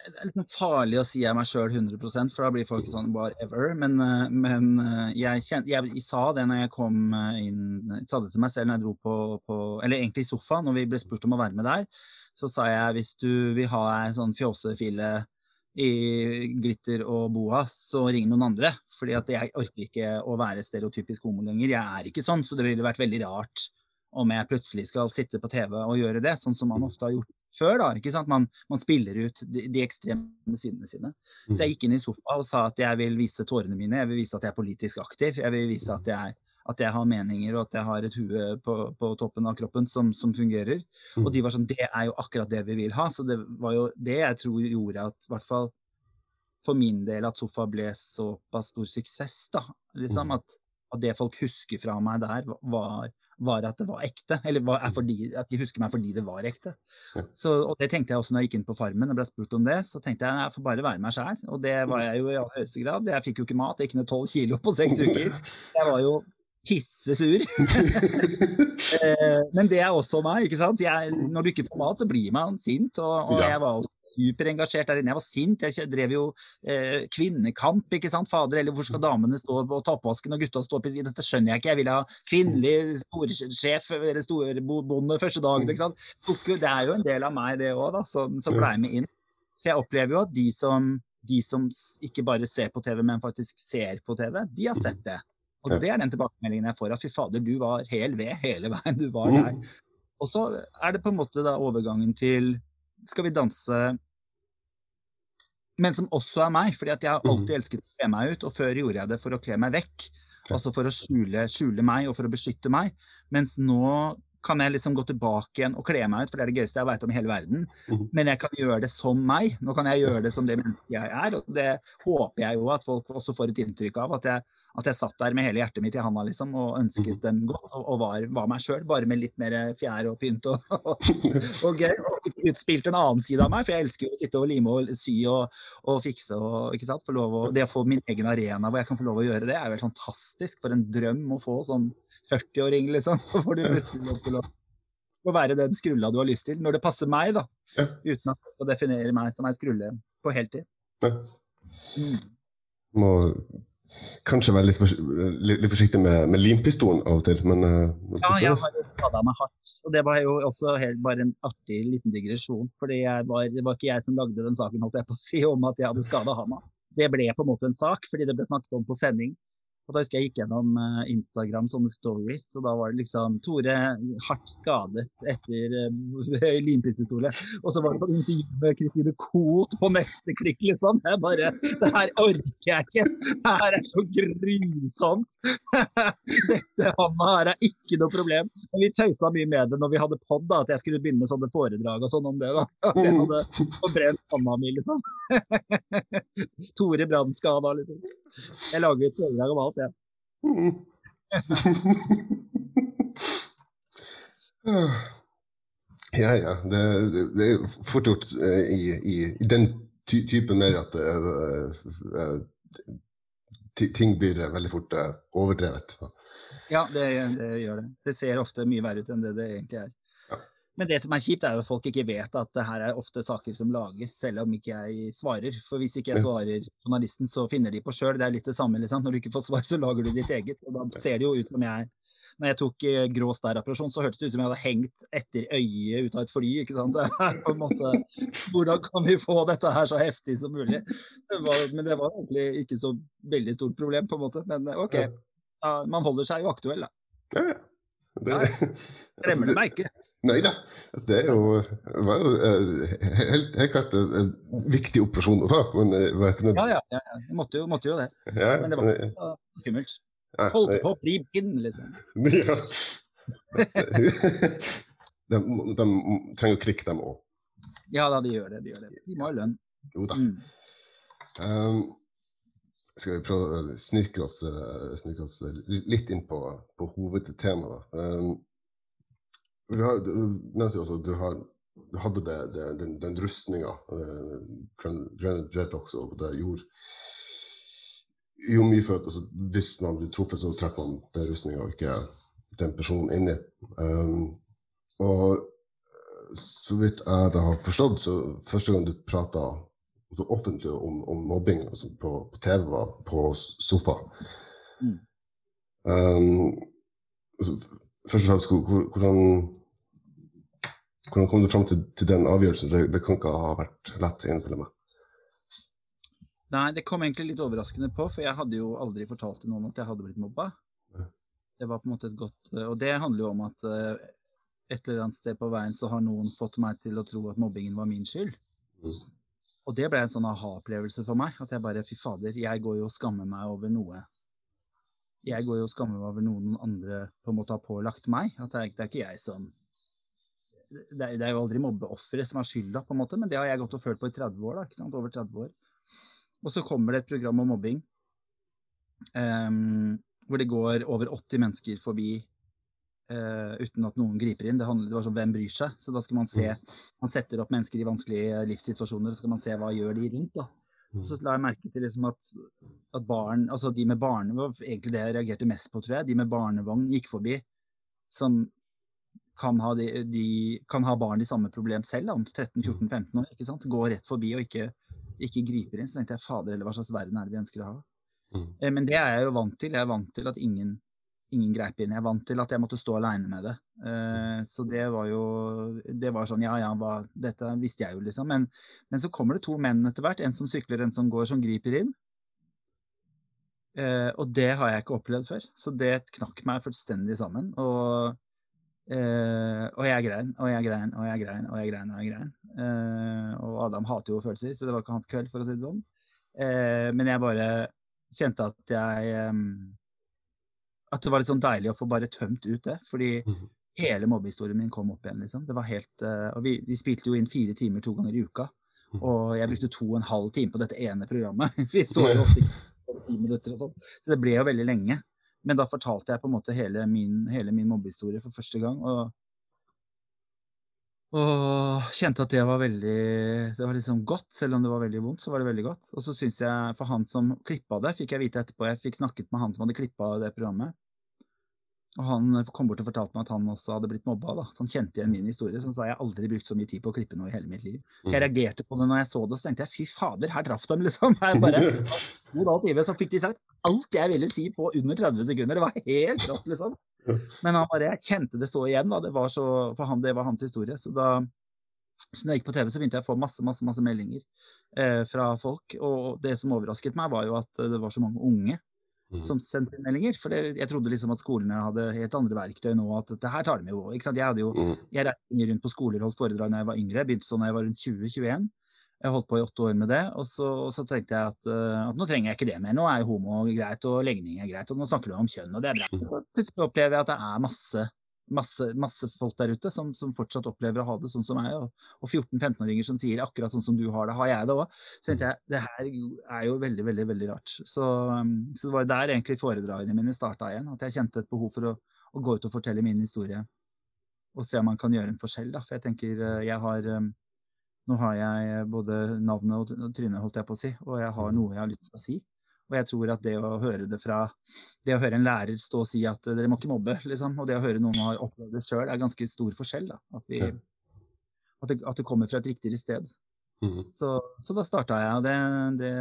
Det er litt farlig å si jeg er meg sjøl 100% for da blir folk sånn whatever. Men, eh, men eh, jeg, kjent, jeg, sa det når jeg kom eh, inn Jeg sa det til meg selv når jeg dro på, på Eller egentlig i sofaen, når vi ble spurt om å være med der. Så sa jeg hvis du vil ha ei sånn fjåsefille i glitter og boa, så ring noen andre. Fordi at jeg orker ikke å være stereotypisk homo lenger. Jeg er ikke sånn, så det ville vært veldig rart om jeg plutselig skal sitte på TV og gjøre det, sånn som man ofte har gjort før. da, ikke sant? Man, man spiller ut de, de, ekstreme sidene sine. Så jeg gikk inn i sofa og sa at jeg vil vise tårene mine, jeg vil vise at jeg er politisk aktiv, jeg vil vise at jeg, at jeg har meninger og at jeg har et hue på, på toppen av kroppen som, som, fungerer. Og de var sånn Det er jo akkurat det vi vil ha. Så det var jo det jeg tror gjorde at, i hvert fall for min del, at Sofa ble såpass stor suksess. da, liksom, at, at det folk husker fra meg der, var var at det var ekte. Eller var, fordi, at de husker meg fordi det var ekte. Så, og det tenkte jeg også når jeg gikk inn på Farmen og ble spurt om det. Så tenkte jeg jeg får bare være meg sjæl. Og det var jeg jo i aller høyeste grad. Jeg fikk jo ikke mat. Jeg gikk ned tolv kilo på seks uker. Jeg var jo hissesur. Eh, men det er også meg. ikke sant? Jeg, når du ikke får mat, så blir man sint. Og, og jeg var superengasjert der inne. Jeg var sint. Jeg drev jo eh, kvinnekamp, ikke sant. Fader, eller hvor skal damene stå på toppvasken og gutta stå på? Dette skjønner jeg ikke. Jeg vil ha kvinnelig storsjef eller storbonde første dagen. ikke sant. Det er jo en del av meg, det òg, som, som blei med inn. Så jeg opplever jo at de som, de som ikke bare ser på TV, men faktisk ser på TV, de har sett det. Og det er den tilbakemeldingen jeg får. At fy fader, du var hel ved hele veien. Du var der. Og så er det på en måte da overgangen til Skal vi danse men som også er meg. fordi at jeg har mm. alltid elsket å kle meg ut, og før gjorde jeg det for å kle meg vekk. Altså for å skjule, skjule, meg og for å beskytte meg. Mens nå kan jeg liksom gå tilbake igjen og kle meg ut, for det er det gøyeste jeg veit om i hele verden. Mhm. Men jeg kan gjøre det som meg. Nå kan jeg gjøre det som det mennesket jeg er. Og det håper jeg jo at folk også får et inntrykk av. At jeg, at jeg satt der med hele hjertet mitt i handa liksom, og ønsket Mhm. dem godt. Og, og var, var meg sjøl, bare med litt mer fjær og pynt og, og, og gøy. Og utspilte en annen side av meg, for jeg elsker å sitte og lime og sy og, og fikse og ikke sant. å, det å få min egen arena hvor jeg kan få lov å gjøre det, er jo helt fantastisk. For en drøm å få som 40-åring, liksom. Så får du plutselig lov til å, å være den skrulla du har lyst til, når det passer meg, da. Ja. Uten at jeg skal definere meg som ei skrulle på heltid. Ja. Mm. Må kanskje være litt, litt, litt forsiktig med, med limpistolen av og til, men uh, Ja, jeg har skada meg hardt. Og det var jo også helt bare en artig liten digresjon. fordi det var ikke jeg som lagde den saken holdt jeg på å si, om at jeg hadde skada handa. Det ble på en måte en sak, fordi det ble snakket om på sending. Og da husker jeg gikk gjennom eh, Instagram sånne stories, og da var det liksom Tore hardt skadet etter uh, limpishistorie. Og så var det på intervju med Kristine Koht på neste klikk, liksom. Jeg bare Det her orker jeg ikke! Det her er så grusomt! Dette handa her er ikke noe problem. Men vi tøysa mye med det når vi hadde pod, da, at jeg skulle begynne med sånne foredrag og sånn om det. da. At jeg hadde forbrent handa mi, liksom. Tore brannskada, liksom. Jeg lager et foredrag om alt, jeg. Mm. Ja, ja. Det, det, det er fort gjort eh, i, i, i den ty typen mer at uh, ting blir veldig fort overdrevet. Ja, det, det gjør det. Det ser ofte mye verre ut enn det det egentlig er. Men det som er kjipt, er jo at folk ikke vet at det her er ofte saker som lages, selv om ikke jeg svarer. For hvis ikke jeg svarer journalisten, så finner de på sjøl. Det er litt det samme, liksom. Når du ikke får svar, så lager du ditt eget. Og da ser det jo ut som jeg når jeg tok eh, grå stær-operasjon, så hørtes det ut som jeg hadde hengt etter øyet ut av et fly. ikke sant? På en måte, Hvordan kan vi få dette her så heftig som mulig? Det var, men det var egentlig ikke så veldig stort problem, på en måte. Men eh, OK, man holder seg jo aktuell, da. Ja, ja. Det, Nei, Glemmer det- det meg ikke. Nei da. Altså, det jo, var jo eh, helt, helt klart en viktig operasjon å ta. Men det var ikke noe Ja, ja, ja. Måtte jo, måtte jo det. Ja, Men det var men- ikke skummelt. ja, Holdt det- på å bli bind, liksom. Ja. de, de trenger jo klikk, dem òg. Ja da, de gjør det. De gjør det. De må ha lønn. Jo da. Mm. Um, skal vi prøve å snirke oss, snirke oss litt inn på, på hovedtemaet? Um, du har, du nevnte også du, har, du hadde det, det, den, den rustninga, Dreadlocks, og det gjorde jo mye for at altså, hvis man blir truffet, så treffer man den rustninga, og ikke den personen inni. Um, og eh, så vidt jeg det har forstått, så første gang du prata offentlig om, om mobbing altså på, på TV, var på sofa. Mm. Um, altså, først og fremst, hvor- hvor- hvordan, hvordan kom du fram til, til den avgjørelsen? Det, det kan ikke ha vært lett, innbiller meg. Nei, det kom egentlig litt overraskende på, for jeg hadde jo aldri fortalt til noen at jeg hadde blitt mobba. Det var på en måte et godt Og det handler jo om at eh, et eller annet sted på veien så har noen fått meg til å tro at mobbingen var min skyld. Mm. Og det ble en sånn aha-opplevelse for meg. At jeg bare Fy fader, jeg går jo og skammer meg over noe. Jeg går jo og skammer meg over noe noen andre på en måte har pålagt meg. At det er, det er ikke jeg som det er, det jo aldri mobbeofferet som er skylda, på en måte, men det har jeg gått og følt på i 30 år. da, ikke sant? Over 30 år. Og så kommer det et program om mobbing um, hvor det går over 80 mennesker forbi Uh, uten at noen griper inn. Det, handler, det var sånn Hvem bryr seg? Så da skal man se Man setter opp mennesker i vanskelige livssituasjoner, og så skal man se hva gjør de rundt. da. Og så la jeg merke til liksom at, at barn, altså de med barnevogn egentlig det jeg reagerte mest på, tror jeg. De med barnevogn gikk forbi, som kan ha, de, de, kan ha barn i samme problem selv, da, om 13-14-15 år. ikke sant? Gå rett forbi og ikke, ikke griper inn. Så tenkte jeg fader eller hva slags verden er det vi ønsker å ha? Mm. Eh, Men det er jeg jo vant til. Jeg er vant til at ingen, ingen greip inn. Jeg er vant til at jeg måtte stå aleine med det. Eh, Så det var jo Det var sånn, ja ja, hva, dette visste jeg jo, liksom. Men, men så kommer det to menn etter hvert. En som sykler, en som går, som griper inn. Eh, og det har jeg ikke opplevd før. Så det knakk meg fullstendig sammen. Og, eh, og jeg grein, og jeg grein, og jeg grein, og jeg grein. Og jeg grein. Uh, og Adam hater jo følelser, så det var ikke hans kveld, for å si det sånn. Uh, men jeg bare kjente at jeg um, At det var litt sånn deilig å få bare tømt ut det. Fordi mm. hele mobbehistorien min kom opp igjen. liksom. Det var helt, uh, og vi, vi, spilte jo inn fire timer to ganger i uka. Mm. Og jeg brukte to og en halv time på dette ene programmet. vi så jo ofte ti minutter og sånn. Så det ble jo veldig lenge. Men da fortalte jeg på en måte hele min, hele min mobbehistorie for første gang. Og, og kjente at det var veldig Det var liksom godt. Selv om det var veldig vondt, så var det veldig godt. Og så syns jeg, for han som klippa det, fikk jeg vite etterpå Jeg fikk snakket med han som hadde klippa det programmet. Og han kom bort og fortalte meg at han også hadde blitt mobba. da. Han kjente igjen min historie. Så han sa jeg har aldri brukt så mye tid på å klippe noe i hele mitt liv. Mm. Jeg reagerte på det når jeg så det, og så tenkte jeg fy fader, her traff dem, liksom. Jeg bare, så fikk de sagt alt jeg ville si på under 30 sekunder. Det var helt rått, liksom. Men han bare, jeg kjente det så igjen. da, det var så, For han, det var hans historie. Så da så når jeg gikk på TV, så begynte jeg å få masse masse, masse meldinger eh, fra folk. Og det som overrasket meg, var jo at det var så mange unge Mm. som sendte meldinger. For det, jeg trodde liksom at skolene hadde helt andre verktøy nå. At det her tar de jo. ikke sant? Jeg hadde jo, mm. jeg reiste mye rundt på skoler og holdt foredrag da jeg var yngre. Begynte sånn da jeg var rundt 20-21. Jeg holdt på i åtte år med det, og så, og så tenkte jeg at, uh, at, nå trenger jeg ikke det mer. Nå er homo greit, og legning er greit, og nå snakker du om kjønn, og det er bra. Mm. Plutselig opplever jeg at det er masse masse, masse, folk der ute som, som, fortsatt opplever å ha det sånn som meg. Og, og 14-15-åringer som sier akkurat sånn som du har det, har jeg det òg. Så tenkte jeg det her er jo veldig, veldig veldig rart. Så, um, så det var der egentlig foredragene mine starta igjen. At jeg kjente et behov for å, å, gå ut og fortelle min historie. Og se om man kan gjøre en forskjell. Da. For jeg tenker uh, jeg har um, Nå har jeg både navnet og trynet, holdt jeg på å si, og jeg har noe jeg har lyst til å si. Og jeg tror at det å høre det fra Det å høre en lærer stå og si at dere må ikke mobbe, liksom, og det å høre noen har opplevd det sjøl, er ganske stor forskjell. da, At, vi, at, det, at det, kommer fra et riktigere sted. Mm. Så, så, da starta jeg, og det, det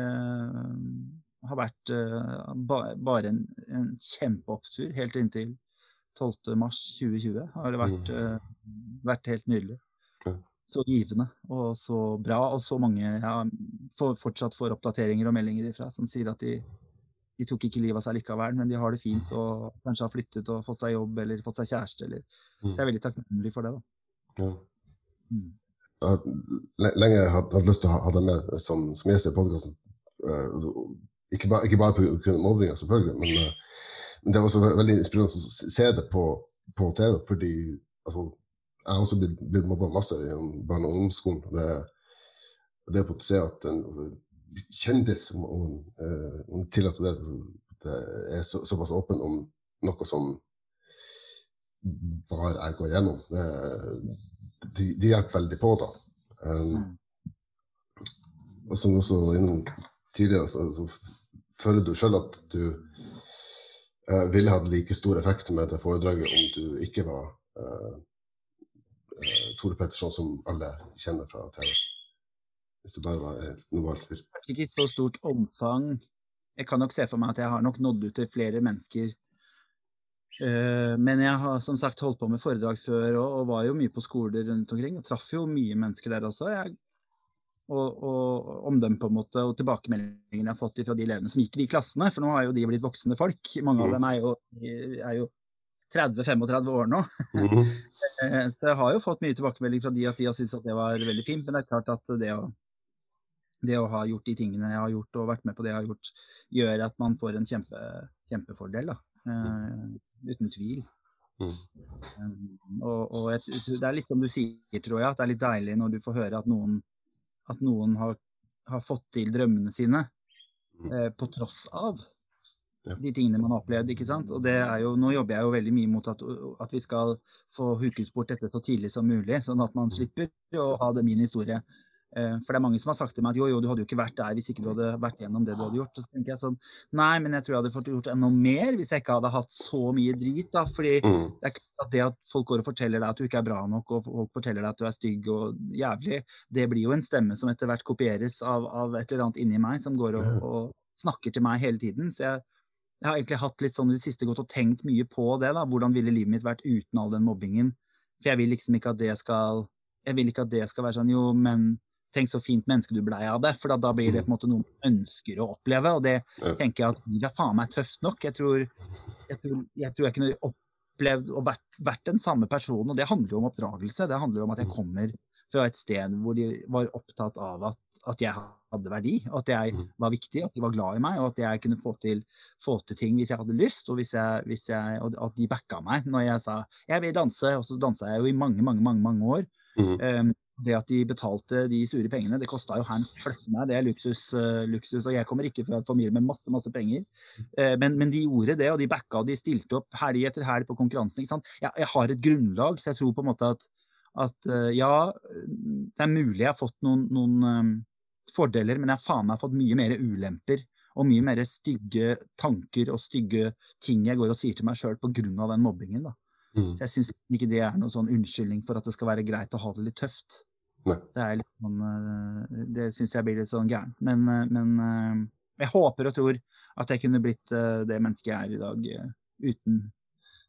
har vært uh, ba, bare en, en, kjempeopptur helt inntil 12.3.2020. Har det vært, uh, vært helt nydelig så givende og så bra, og så mange jeg fortsatt får oppdateringer og meldinger ifra som sier at de, de tok ikke livet av seg likevel, men de har det fint og kanskje har flyttet og fått seg jobb eller fått seg kjæreste. Eller. Så jeg er veldig takknemlig for det. da. Ja. Mm. Jeg lenge hatt, lyst til å ha deg med som, som gjest i podkasten. Eh, ikke, bare, ikke, bare pga. mobbinga, selvfølgelig, men, uh, men, det var også veldig inspirerende å se det på, på TV. fordi altså, jeg har også blitt, blitt mobba masse i barne- og ungdomsskolen. Det, det å se at en altså, kjendis, om hun eh, tillater det, det er så, såpass åpen om noe som bare jeg går gjennom, det, de, de, hjelper veldig på, da. Um, og som også innom tidligere, så, så føler du sjøl at du uh, ville hatt like stor effekt med det foredraget om du ikke var uh, uh, Tore Petterson som alle kjenner fra TV. Hvis det bare var normalt fyr. Ikke i så stort omfang. Jeg kan nok se for meg at jeg har nok nådd ut til flere mennesker. Uh, men jeg har som sagt holdt på med foredrag før og, og, var jo mye på skoler rundt omkring. Og traff jo mye mennesker der også. Jeg, og, og omdømme på en måte, og tilbakemeldingene jeg har fått fra de elevene som gikk i de klassene. For nå har jo de blitt voksne folk. Mange av mm. dem er jo, er jo 30-35 år nå. Mm -hmm. Så jeg har jo fått mye tilbakemelding fra de at de har syntes at det var veldig fint. Men det er klart at det å, det å, ha gjort de tingene jeg har gjort, og vært med på det jeg har gjort, gjør at man får en kjempe, kjempefordel. Da. Uh, uten tvil. Mm. Um, og, og jeg, det er litt som du sier, tror jeg, at det er litt deilig når du får høre at noen, at noen har, har fått til drømmene sine uh, på tross av de tingene man har opplevd. ikke sant? Og det er jo, Nå jobber jeg jo veldig mye mot at, at vi skal få huket bort dette så tidlig som mulig, sånn at man slipper å ha det min historie. Eh, for det er mange som har sagt til meg at jo, jo, du hadde jo ikke vært der hvis ikke du hadde vært gjennom det du hadde gjort. Så tenker jeg sånn, nei, men jeg tror jeg hadde fått gjort enda mer hvis jeg ikke hadde hatt så mye drit. da, fordi mm. det er klart at det at folk går og forteller deg at du ikke er bra nok, og folk forteller deg at du er stygg og jævlig, det blir jo en stemme som etter hvert kopieres av, av et eller annet inni meg som går og, og snakker til meg hele tiden. så jeg jeg har egentlig hatt litt sånn i det siste gått og tenkt mye på det. da, Hvordan ville livet mitt vært uten all den mobbingen? For jeg vil liksom ikke at det skal jeg vil ikke at det skal være sånn jo, men tenk så fint menneske du blei av det. For da, da, blir det på en måte noe man ønsker å oppleve. Og det tenker jeg at det er faen meg tøft nok. Jeg tror jeg, tror, jeg, tror jeg kunne opplevd og vært, vært, den samme personen. Og det handler jo om oppdragelse. Det handler jo om at jeg kommer fra et sted hvor de var opptatt av at, at jeg hadde verdi, at jeg Mm. var viktig, at de var glad i meg, og at jeg kunne få til, få til ting hvis jeg hadde lyst, og, hvis jeg, hvis jeg, og at de backa meg når jeg sa 'jeg vil danse', og så dansa jeg jo i mange, mange, mange, mange år. Mm. Um, det at de betalte de sure pengene, det kosta jo her en fløtte meg. Det er luksus, uh, luksus, og jeg kommer ikke fra en familie med masse masse penger. Uh, men, men de gjorde det, og de backa, og de stilte opp helg etter helg på konkurransen. Jeg, jeg har et grunnlag, så jeg tror på en måte at, at eh, ja, det er mulig jeg har fått noen, noen eh, fordeler, men jeg har faen meg fått mye mer ulemper. Og mye mer stygge tanker og stygge ting jeg går og sier til meg sjøl pga. den mobbingen. da. Mm. Så jeg syns ikke det er noen sånn unnskyldning for at det skal være greit å ha det litt tøft. Nei. Det er litt sånn eh, Det syns jeg blir litt sånn gærent. Men, eh, men jeg håper og tror at jeg kunne blitt det mennesket jeg er i dag uten,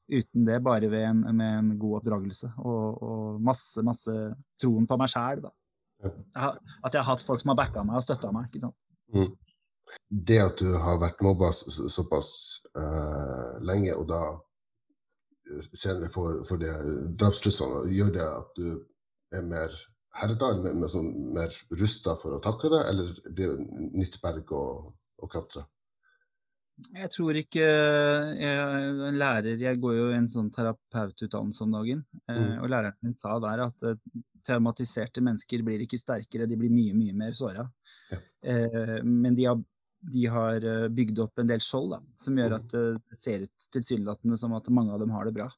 uten det, bare en, med en god oppdragelse og, og masse, masse troen på meg sjæl. Ja. At jeg har hatt folk som har backa meg og støtta meg. ikke sant? Det at du har vært mobba så- så- såpass uh, lenge, og da eh, senere får, for det drapstruslene, gjør det at du er mer herda, mer, mer, sånn, mer rusta for å takle det, eller blir det nytt berg å, å klatre? Jeg tror ikke Jeg en lærer Jeg går jo en sånn terapeututdannelse om dagen. eh, Mm. Og læreren min sa der at eh, traumatiserte mennesker blir ikke sterkere, de blir mye, mye mer såra. Ja. Eh, men de har, de har eh, bygd opp en del skjold da, som gjør Mm. at eh, det ser ut tilsynelatende som at mange av dem har det bra.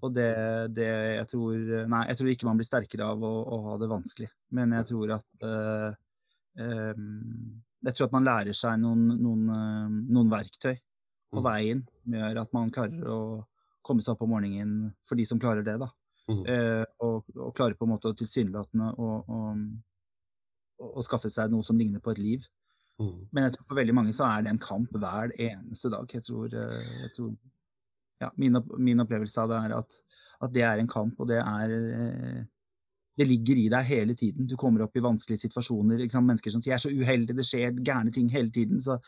Og det, det jeg tror Nei, jeg tror ikke man blir sterkere av å, å ha det vanskelig. Men jeg tror at eh, em, Jeg tror at man lærer seg noen, noen, eh, noen verktøy på Mm. veien som gjør at man klarer å komme seg opp om morgenen for de som klarer det, da. Mm. Eh, og, og klarer på en måte tilsynelatende å, å, å, å skaffe seg noe som ligner på et liv. Mm. Men jeg tror for veldig mange så er det en kamp hver eneste dag. Jeg tror, eh, jeg tror ja, min, min opplevelse av det er at, at det er en kamp, og det er eh, Det ligger i deg hele tiden. Du kommer opp i vanskelige situasjoner. Mennesker som sier 'jeg er så uheldig, det skjer gærne ting hele tiden', så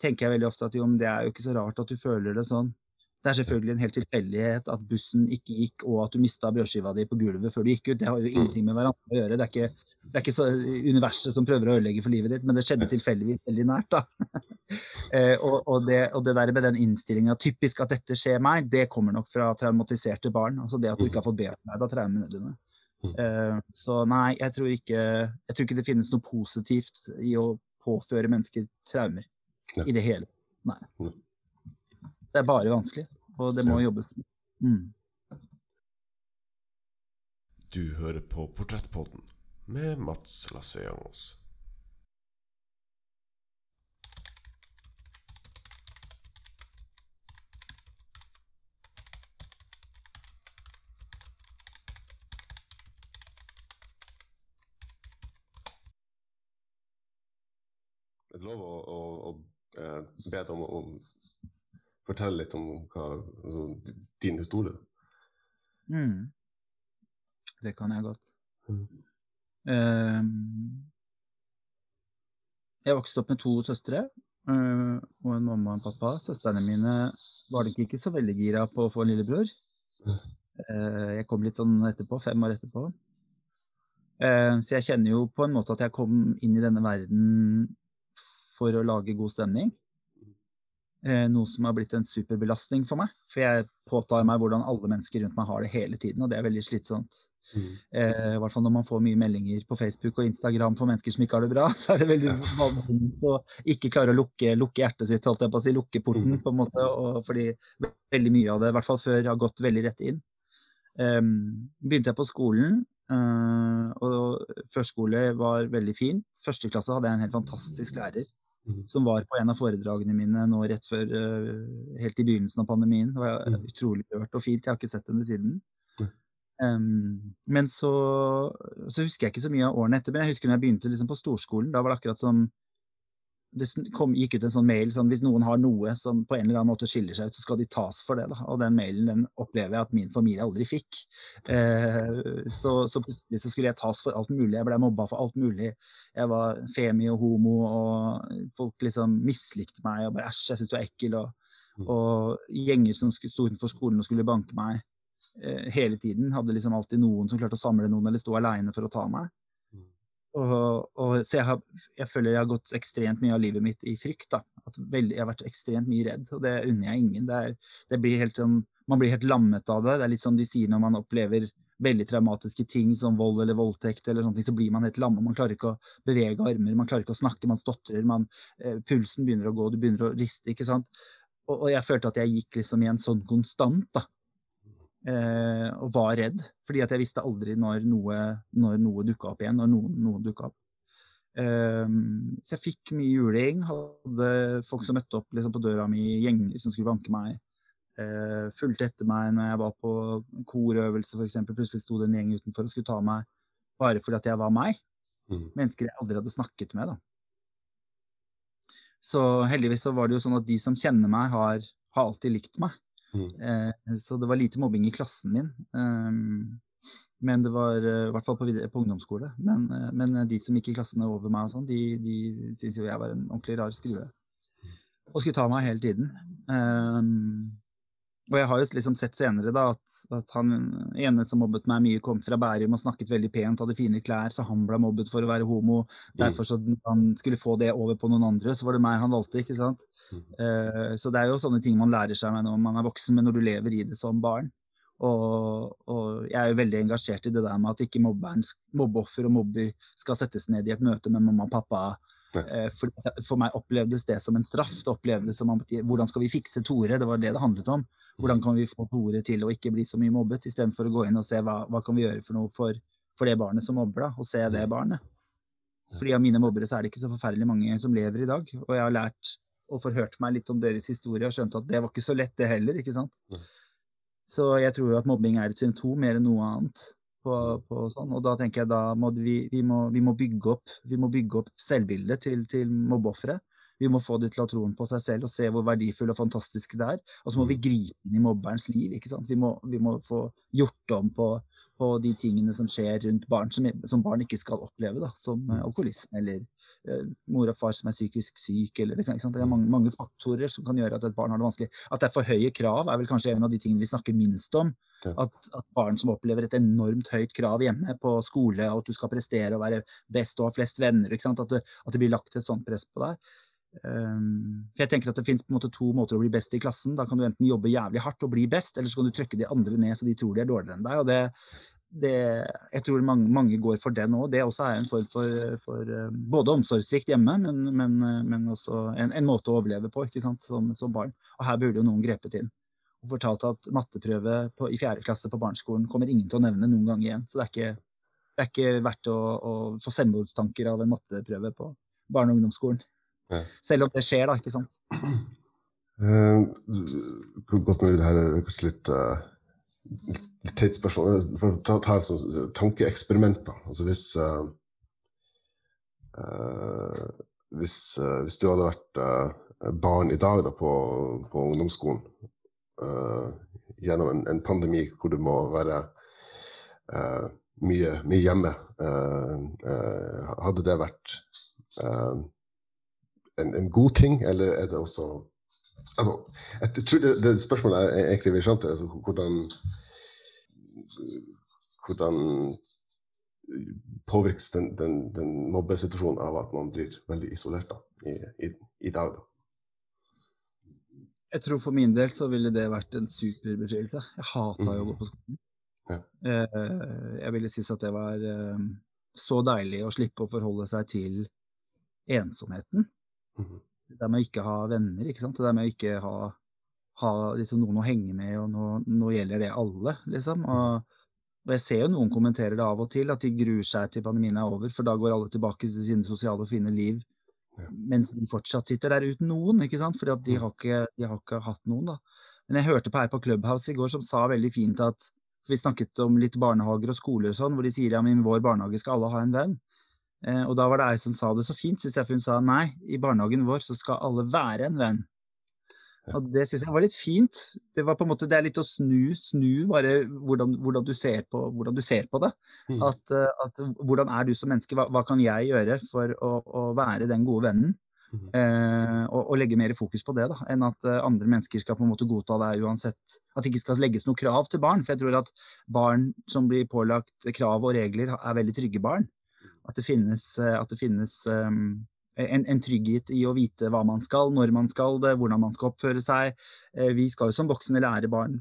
tenker jeg veldig ofte at jo, det er jo ikke så rart at du føler det sånn. Det er selvfølgelig en helt tilfeldighet at bussen ikke gikk, og at du mista brødskiva di på gulvet før du gikk ut. Det har jo ingenting med hverandre å gjøre. Det er ikke, det er ikke så universet som prøver å ødelegge for livet ditt, men det skjedde tilfeldigvis veldig nært, da. Eh, og, og, det, og det der med den innstillinga, typisk at dette skjer meg, det kommer nok fra traumatiserte barn. Altså det at du ikke har fått bearbeida traumene dine. Mm. Eh, så nei, jeg tror, ikke, jeg tror ikke det finnes noe positivt i å påføre mennesker traumer Ja. i det hele. Nei. Nei. Det er bare vanskelig, og det må jobbes med. Mm. Du hører på Portrettpodden med Mats Lasseangos. Lov å, å, å eh, be deg om å fortelle litt om hva, altså, din historie? Mm. Det kan jeg godt. Mm. Ehm, jeg vokste opp med to søstre uh, og en mamma og en pappa. Søstrene mine var nok ikke så veldig gira på å få en lillebror. Uh, jeg kom litt sånn etterpå, fem år etterpå. Uh, så jeg kjenner jo på en måte at jeg kom inn i denne verden for å lage god stemning. Eh, noe som har blitt en superbelastning for meg. For jeg påtar meg hvordan alle mennesker rundt meg har det hele tiden, og det er veldig slitsomt. Eh, I hvert fall når man får mye meldinger på Facebook og Instagram for mennesker som ikke har det bra, så er det veldig vanskelig å ikke klare å lukke, lukke hjertet sitt, holdt jeg på å si, lukke porten, på en måte, og fordi veldig mye av det, i hvert fall før, har gått veldig rett inn. Um, begynte jeg på skolen, uh, og førskole var veldig fint. Første klasse hadde jeg en helt fantastisk lærer Mhm. som var på en av foredragene mine nå rett før, eh, helt i begynnelsen av pandemien. Det var Mhm. utrolig rørt og fint. Jeg har ikke sett henne siden. Um, men så, så husker jeg ikke så mye av årene etter. Men jeg husker når jeg begynte liksom på storskolen. Da var det akkurat som det kom, gikk ut en sånn mail sånn hvis noen har noe som på en eller annen måte skiller seg ut, så skal de tas for det. Da. Og den mailen den opplever jeg at min familie aldri fikk. Eh, så, så plutselig så skulle jeg tas for alt mulig. Jeg ble mobba for alt mulig. Jeg var femi og homo, og folk liksom mislikte meg og bare æsj, jeg syns du er ekkel. Og, Mm. og gjenger som sto utenfor skolen og skulle banke meg. eh, hele tiden. Hadde liksom alltid noen som klarte å samle noen, eller stå aleine for å ta meg. Og, og, så jeg, har, jeg føler jeg har gått ekstremt mye av livet mitt i frykt. da. Veldig, jeg har vært ekstremt mye redd, og det unner jeg ingen. Det er, det blir sånn, man blir helt lammet av det. Det er litt sånn de sier når man opplever veldig traumatiske ting som vold eller voldtekt, eller sånne ting, så blir man helt lammet. Man klarer ikke å bevege armer, man klarer ikke å snakke, man stotrer, man, eh, pulsen begynner å gå, du begynner å riste. ikke sant? Og, og, jeg følte at jeg gikk liksom i en sånn konstant, da. Eh, og var redd, fordi at jeg visste aldri når noe, når noe dukka opp igjen, når noen, noen dukka opp. Eh, så jeg fikk mye juling. Hadde folk som møtte opp liksom, på døra mi, gjenger som skulle banke meg. Eh, fulgte etter meg når jeg var på korøvelse, f.eks. Plutselig sto det en gjeng utenfor og skulle ta meg bare fordi at jeg var meg. Mm. Mennesker jeg aldri hadde snakket med. da. Så heldigvis så var det jo sånn at de som kjenner meg, har, har alltid likt meg. Mm. Uh, så det var lite mobbing i klassen min. Um, men det var uh, i hvert fall på, på ungdomsskole. Men, men, de som gikk i klassene over meg, og sånn, de, de syntes jo jeg var en ordentlig rar skrue. Og skulle ta meg hele tiden. Um, og jeg har jo liksom sett senere da, at, at, han ene som mobbet meg mye, kom fra Bærum og snakket veldig pent, hadde fine klær, så han ble mobbet for å være homo. Derfor så han skulle få det over på noen andre, så var det meg han valgte, ikke sant. Uh, så det er jo sånne ting man lærer seg med når man er voksen, men når du lever i det som barn. Og, og, jeg er jo veldig engasjert i det der med at ikke mobbeoffer og mobber skal settes ned i et møte med mamma og pappa. Eh, for, for, meg opplevdes det som en straff. Det opplevdes som Hvordan skal vi fikse Tore? Det var det det handlet om. Hvordan kan vi få Tore til å ikke bli så mye mobbet, istedenfor å gå inn og se hva, hva kan vi gjøre for noe for, for det barnet som mobber, da, og se det barnet. Fordi av mine mobbere så er det ikke så forferdelig mange som lever i dag. Og jeg har lært og forhørt meg litt om deres historie og skjønt at det var ikke så lett, det heller. ikke sant? Så jeg tror jo at mobbing er et symptom mer enn noe annet. På, på sånn. Og da tenker jeg da må vi, vi, må, vi, må bygge opp, vi må bygge opp selvbildet til, til mobbeofre. Vi må få dem til å ha troen på seg selv og se hvor verdifull og fantastisk det er. Og så må vi gripe inn i mobberens liv. ikke sant? Vi må, vi må få gjort om på, på, de tingene som skjer rundt barn, som, som barn ikke skal oppleve. da, Som alkoholisme eller mor og far som er psykisk syk. eller det, kan, det er mange, mange, faktorer som kan gjøre at et barn har det vanskelig. At det er for høye krav, er vel kanskje en av de tingene vi snakker minst om. At, at, barn som opplever et enormt høyt krav hjemme på skole, og at du skal prestere og være best og ha flest venner, at det, at, det, blir lagt et sånt press på deg. Um, jeg tenker at Det finnes på en måte to måter å bli best i klassen. Da kan du enten jobbe jævlig hardt og bli best, eller så kan du trykke de andre ned så de tror de er dårligere enn deg. og det, det Jeg tror mange, mange går for det nå. Det også er en form for, for uh, både omsorgssvikt hjemme, men, men, men også en, en, måte å overleve på som, som, barn. Og her burde jo noen grepet inn. Og fortalt at matteprøve på, i fjerde klasse på barneskolen kommer ingen til å nevne noen gang igjen. Så det er ikke, det er ikke verdt å, å få selvmordstanker av en matteprøve på barne- og ungdomsskolen. Ja. Selv om det skjer, da, ikke sant? Eh, godt mulig det her er kanskje litt, uh, litt teit spørsmål. For å ta, ta et sånt tankeeksperiment, da. Altså hvis uh, hvis, hvis, du hadde vært barn i dag da, på, på ungdomsskolen gjennom en, en, pandemi hvor du må være mye, mye, hjemme, hadde det vært en, en, god ting, eller er det også altså, Jeg tror det, det spørsmålet er egentlig vil skjønne, altså, hvordan hvordan påvirkes den, den, den, mobbesituasjonen av at man blir veldig isolert da, i, i, i, dag? da? Jeg tror for min del så ville det vært en super befrielse. Jeg hata mm. å gå på skolen. Ja. Eh, jeg ville synes at det var eh, så deilig å slippe å forholde seg til ensomheten. Mm. Det med å ikke ha venner, ikke sant. Det med å ikke ha, ha liksom noen å henge med, og nå, nå gjelder det alle, liksom. Og, og, jeg ser jo noen kommentere det av og til, at de gruer seg til pandemien er over, for da går alle tilbake til sine sosiale og fine liv. Ja. Mens de fortsatt sitter der uten noen, ikke sant? Fordi at de har ikke, de har ikke hatt noen. da. Men jeg hørte på her på Clubhouse i går som sa veldig fint at vi snakket om litt barnehager og skoler og sånn, hvor de sier ja, men i vår barnehage skal alle ha en venn. Eh, og da var det ei som sa det så fint, syns jeg, for hun sa nei, i barnehagen vår så skal alle være en venn. Og det syns jeg var litt fint. Det var på en måte, det er litt å snu, snu bare hvordan, hvordan, du, ser på, hvordan du ser på det. Mm. At, eh, at, hvordan er du som menneske, hva, hva, kan jeg gjøre for å, å være den gode vennen? Mhm. Eh, og, og legge mer fokus på det, da, enn at eh, andre mennesker skal på en måte godta det uansett. At det ikke skal legges noe krav til barn. For jeg tror at barn som blir pålagt krav og regler, er veldig trygge barn. At det finnes, at det finnes um, en, en, trygghet i å vite hva man skal, når man skal det, hvordan man skal oppføre seg. Eh, vi skal jo som voksne lære barn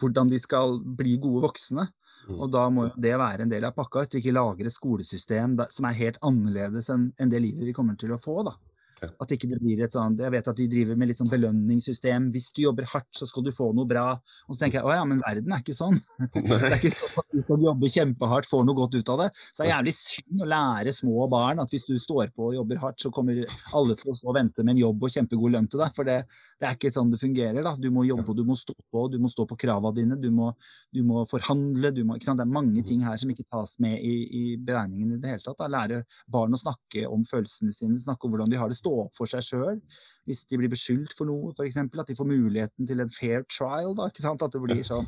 hvordan de skal bli gode voksne. Mm. Og da må det være en del av pakka. At vi ikke lager et skolesystem som er helt annerledes enn det livet vi kommer til å få. da. At ikke det blir et sånt, Jeg vet at de driver med litt sånn belønningssystem. Hvis du jobber hardt, så skal du få noe bra. Og så tenker jeg å ja, men verden er ikke sånn. det er ikke sånn at de som jobber kjempehardt, får noe godt ut av det. Så det er jævlig synd å lære små barn at hvis du står på og jobber hardt, så kommer alle til å stå og vente med en jobb og kjempegod lønn til deg. For det, det er ikke sånn det fungerer. da. Du må jobbe, du må stå på, du må stå på krava dine, du må, du må forhandle. Du må, ikke sant? Det er mange ting her som ikke tas med i, i beregningen i det hele tatt. Da. Lære barn å snakke om følelsene sine, snakke om hvordan de har det stå opp for seg sjøl. Hvis de blir beskyldt for noe, f.eks. At de får muligheten til en fair trial. Da? At det blir sånn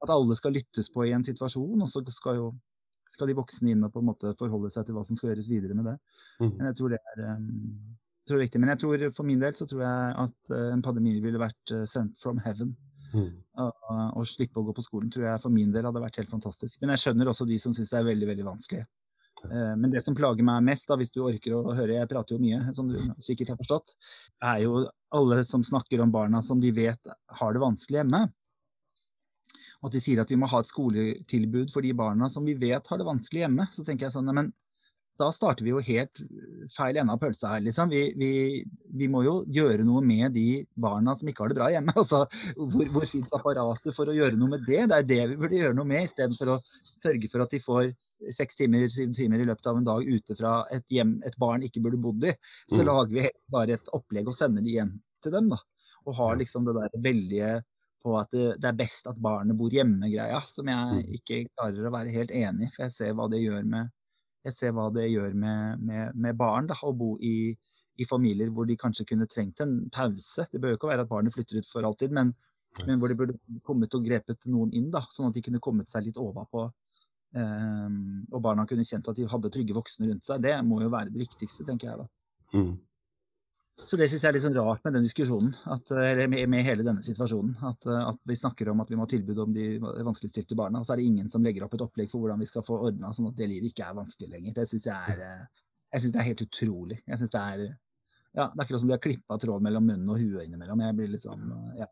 at alle skal lyttes på i en situasjon, og så skal jo skal de voksne inn og på en måte forholde seg til hva som skal gjøres videre med det. Mm. Men jeg tror det er, um, tror det er viktig. Men jeg tror for min del så tror jeg at uh, en pandemi ville vært uh, sent from heaven. Mm. Å slippe å gå på skolen tror jeg for min del hadde vært helt fantastisk. Men jeg skjønner også de som syns det er veldig veldig vanskelig. Uh, men det som plager meg mest, da, hvis du orker å høre, jeg prater jo mye, som du sikkert har forstått, er jo alle som snakker om barna som de vet har det vanskelig hjemme. Og at de sier at vi må ha et skoletilbud for de barna som vi vet har det vanskelig hjemme. Så tenker jeg sånn, men da starter vi jo helt feil ende av pølsa her, liksom. Vi, vi, vi, må jo gjøre noe med de barna som ikke har det bra hjemme. Altså, hvor, hvor fint apparatet for å gjøre noe med det? Det er det vi burde gjøre noe med, istedenfor å sørge for at de får seks timer, syv timer i løpet av en dag ute fra et hjem et barn ikke burde bodd i. Så Mm. lager vi bare et opplegg og sender det igjen til dem, da. Og har liksom det der veldige på at det, det er best at barnet bor hjemme-greia, som jeg Mm. ikke klarer å være helt enig i. For jeg ser hva det gjør med, jeg ser hva det gjør med, med, med barn da, å bo i, i familier hvor de kanskje kunne trengt en pause. Det bør jo ikke være at barnet flytter ut for alltid, men, men hvor de burde kommet og grepet noen inn, da, sånn at de kunne kommet seg litt overpå. Um, og barna kunne kjent at de hadde trygge voksne rundt seg. Det må jo være det viktigste, tenker jeg da. Mm. Så det syns jeg er litt sånn rart med den diskusjonen, at, eller med, med hele denne situasjonen. At, at vi snakker om at vi må ha tilbud om de vanskeligstilte barna, og så er det ingen som legger opp et opplegg for hvordan vi skal få ordna sånn at det livet ikke er vanskelig lenger. Det syns jeg jeg synes det er helt utrolig. Jeg synes det er ja, det er akkurat som de har klippa tråd mellom munnen og huet innimellom. Jeg blir litt sånn ja.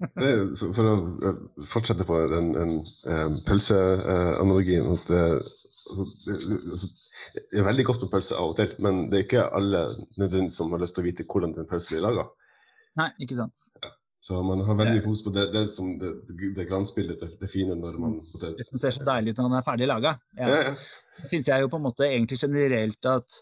Det for å eh, fortsette på den, den eh, pølseanalogien at eh, altså, det, altså, det er veldig godt med pølse av og til, men det er ikke alle nødvendigvis som har lyst til å vite hvordan den pølsen blir laga. Nei, ikke sant. Så man har veldig fokus på det, det, som det, det glansbildet, det, det fine når man det, Det som ser så deilig ut når den er ferdig laga. ja, Ja. ja. Det syns jeg jo på en måte egentlig generelt at,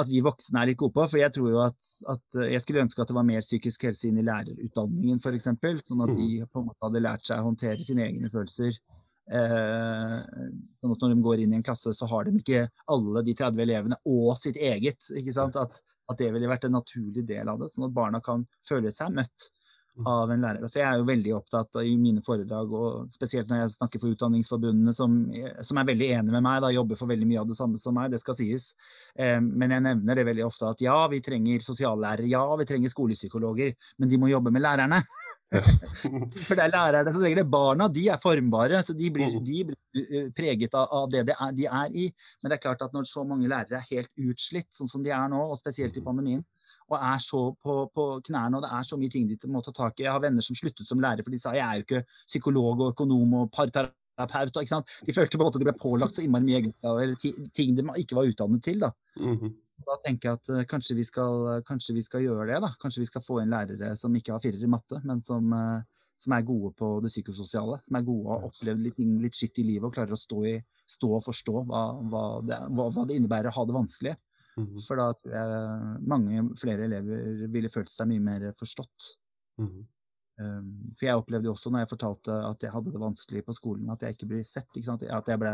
at vi voksne er litt gode på. For jeg tror jo at, at jeg skulle ønske at det var mer psykisk helse inn i lærerutdanningen f.eks. Sånn at de på en måte hadde lært seg å håndtere sine egne følelser. Eh, sånn at når de går inn i en klasse, så har de ikke alle de 30 elevene og sitt eget. At, at det ville vært en naturlig del av det, sånn at barna kan føle seg møtt av en lærer. Så jeg er jo veldig opptatt av i mine foredrag, og spesielt når jeg snakker for Utdanningsforbundene, som, som er veldig enige med meg, da jobber for veldig mye av det samme som meg, det skal sies. Eh, men jeg nevner det veldig ofte at ja, vi trenger sosiallærere, ja, vi trenger skolepsykologer, men de må jobbe med lærerne. For det er lærerne som trenger det. Barna de er formbare, så de blir, de blir uh, preget av, av det de er, de er i. Men det er klart at når så mange lærere er helt utslitt, sånn som de er nå, og spesielt i pandemien, og er så på, på knærne, og det er så mye ting de må ta tak i. Jeg har venner som sluttet som lærer, for de sa jeg er jo ikke psykolog og økonom og parterapeut. Ikke sant? De følte på en måte at de ble pålagt så innmari mye eller ting de ikke var utdannet til. da. Mhm. Da tenker jeg at uh, kanskje, vi skal, kanskje vi skal gjøre det. da. Kanskje vi skal få inn lærere som ikke har firer i matte, men som, uh, som er gode på det psykososiale. Som er gode og har opplevd litt, litt skitt i livet og klarer å stå, i, stå og forstå hva, hva, det, hva, hva det innebærer å ha det vanskelig. Mhm. For da tror jeg mange flere elever ville følt seg mye mer forstått. Mm. Um, for jeg opplevde også når jeg fortalte at jeg hadde det vanskelig på skolen, at jeg ikke ble sett. Ikke? At jeg ble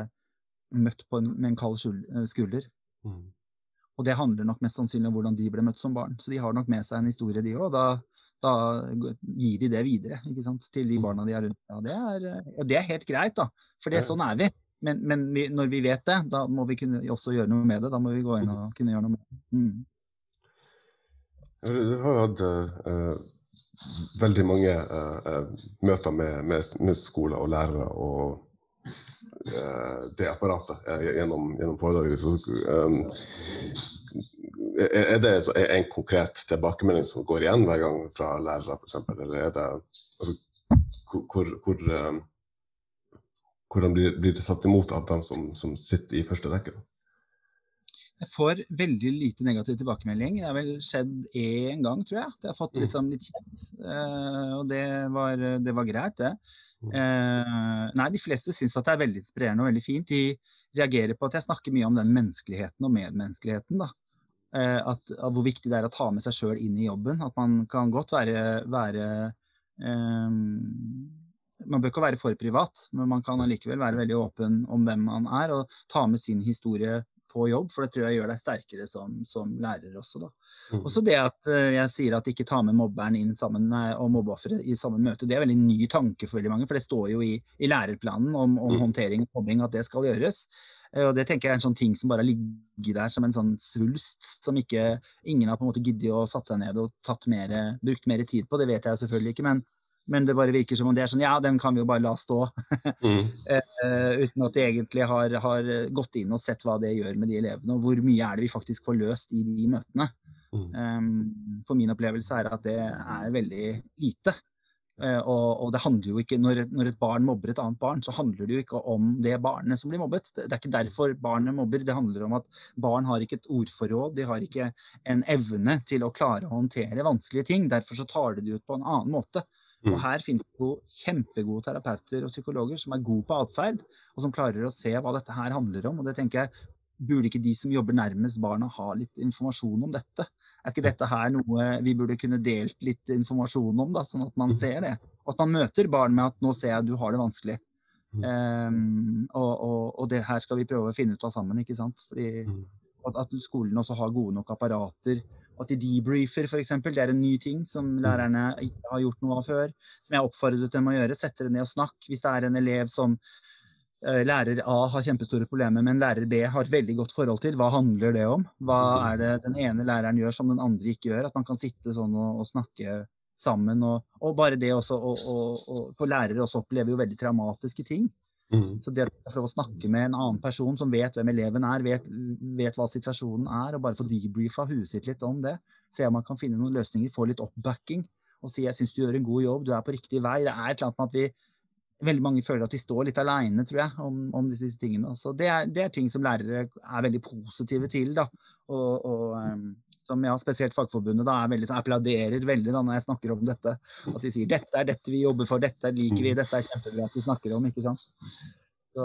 møtt en, med en kald eh, skulder. Mm. Og det handler nok mest sannsynlig om hvordan de ble møtt som barn. Så de har nok med seg en historie, de òg. Da, da gir de det videre til de Mm. barna de har rundt. Ja, det er, eh, det er helt greit, da. For det, Ja. sånn er vi. Men, men vi, når vi vet det, da må vi kunne også gjøre noe med det. Da må vi gå inn og kunne gjøre noe med det. Mm. Du har hatt uh, veldig mange uh, møter med, med, med, skoler og lærere og uh, det apparatet gjennom, gjennom foredraget. Så, er det en konkret tilbakemelding som går igjen hver gang fra lærere, f.eks.? Eller er det altså, hvor, hvor, hvordan blir, blir, det satt imot av dem som, som sitter i første rekke? Jeg får veldig lite negativ tilbakemelding. Det har vel skjedd én gang, tror jeg. Det har fått mm. liksom litt kjent. Uh, og det var, det var, greit, det. Uh, nei, de fleste syns at det er veldig inspirerende og veldig fint. De reagerer på at jeg snakker mye om den menneskeligheten og medmenneskeligheten. da. Uh, at, hvor viktig det er å ta med seg sjøl inn i jobben. At man kan godt være, være man bør ikke være for privat, men man kan allikevel være veldig åpen om hvem man er, og ta med sin historie på jobb, for det tror jeg gjør deg sterkere som, som lærer også. Da. Mm. Også det at uh, jeg sier at ikke ta med mobberen inn sammen nei, og mobbeofferet i samme møte, det er veldig ny tanke for veldig mange, for det står jo i, i lærerplanen om, om mm. håndtering og mobbing at det skal gjøres. Uh, og det tenker jeg er en sånn ting som bare har ligget der som en sånn svulst, som ikke ingen har på en måte giddet å satt seg ned og mer, brukt mer tid på. Det vet jeg selvfølgelig ikke, men men det bare virker som om det er sånn Ja, den kan vi jo bare la stå. mm. uh, uten at de egentlig har, har, gått inn og sett hva det gjør med de elevene, og hvor mye er det vi faktisk får løst i de møtene. Mm. Um, for min opplevelse er at det er veldig lite. Uh, og, og, det handler jo ikke, når, når, et barn mobber et annet barn, så handler det jo ikke om det barnet som blir mobbet. Det, det er ikke derfor barnet mobber. Det handler om at barn har ikke et ordforråd, de har ikke en evne til å klare å håndtere vanskelige ting. Derfor så tar de det ut på en annen måte. Og mm. her finnes det jo kjempegode terapeuter og psykologer som er gode på atferd, og som klarer å se hva dette her handler om. Og det tenker jeg, burde ikke de som jobber nærmest barna ha litt informasjon om dette? Er ikke dette her noe vi burde kunne delt litt informasjon om, da, sånn at man mm. ser det? Og at man møter barn med at 'nå ser jeg du har det vanskelig'. Um, og, og, og, det her skal vi prøve å finne ut av sammen, ikke sant? Fordi at, at skolen også har gode nok apparater at de debriefer, f.eks. Det er en ny ting som mm. lærerne ikke har gjort noe av før. Som jeg oppfordret dem å gjøre. Sette det ned og snakke. Hvis det er en elev som uh, lærer A har kjempestore problemer, men lærer B har et veldig godt forhold til, hva handler det om? Hva mm. er det den ene læreren gjør som den andre ikke gjør? At man kan sitte sånn og, og snakke sammen. Og, og, bare det også, og, For lærere også opplever jo veldig traumatiske ting. Mm. Så det å få snakke med en annen person som vet hvem eleven er, vet, vet hva situasjonen er, og bare få debrifa huet sitt litt om det, se om man kan finne noen løsninger, få litt oppbacking og si 'jeg syns du gjør en god jobb, du er på riktig vei'. Det er et eller annet med at vi veldig mange føler at de står litt aleine, tror jeg, om, om, disse tingene. Så det er, det er, ting som lærere er veldig positive til. da, og, og um, som ja, spesielt Fagforbundet da, er veldig, så applauderer veldig da, når jeg snakker om dette. At de sier 'dette er dette vi jobber for, dette liker vi, dette er kjempebra at vi snakker om'. ikke sant? Så,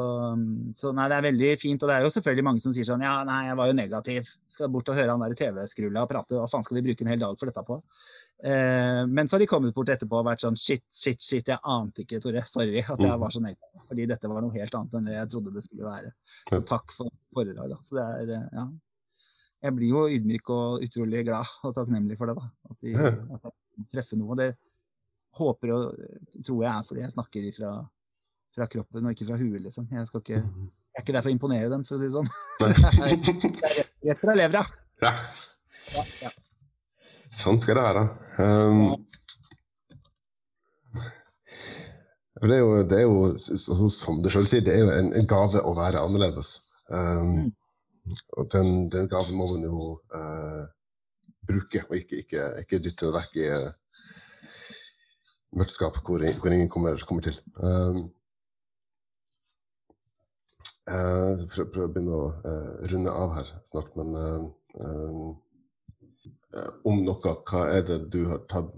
så, nei, det er veldig fint. Og det er jo selvfølgelig mange som sier sånn Ja, nei, jeg var jo negativ. Skal bort og høre han der TV-skrulla og prate. Hva faen skal vi bruke en hel dag for dette på? Eh, men så har de kommet bort etterpå og vært sånn Shit, shit, shit. Jeg ante ikke, Tore. Sorry at jeg var så negativ. Fordi dette var noe helt annet enn det jeg trodde det skulle være. Så takk for foredraget. Så det er, ja jeg blir jo ydmyk og utrolig glad og takknemlig for det. da, At de, at jeg treffer noe. Det håper og tror jeg er fordi jeg snakker fra, fra kroppen og ikke fra huet, liksom. Jeg, skal ikke, mhm. jeg er ikke der for å imponere dem, for å si det sånn. det er rett fra levra. Ja. ja, ja. Sånn skal det være. Um, det er jo, det er jo som du sjøl sier, det er jo en, en, gave å være annerledes. Um, mm. Og den, den gaven må man jo eh, bruke, og ikke, ikke, ikke dytte det vekk i uh, mørkt hvor, hvor, ingen kommer, kommer til. Um, uh, prøv, prøv, å begynne å uh, runde av her snart, men um, om noe, hva er det du har tatt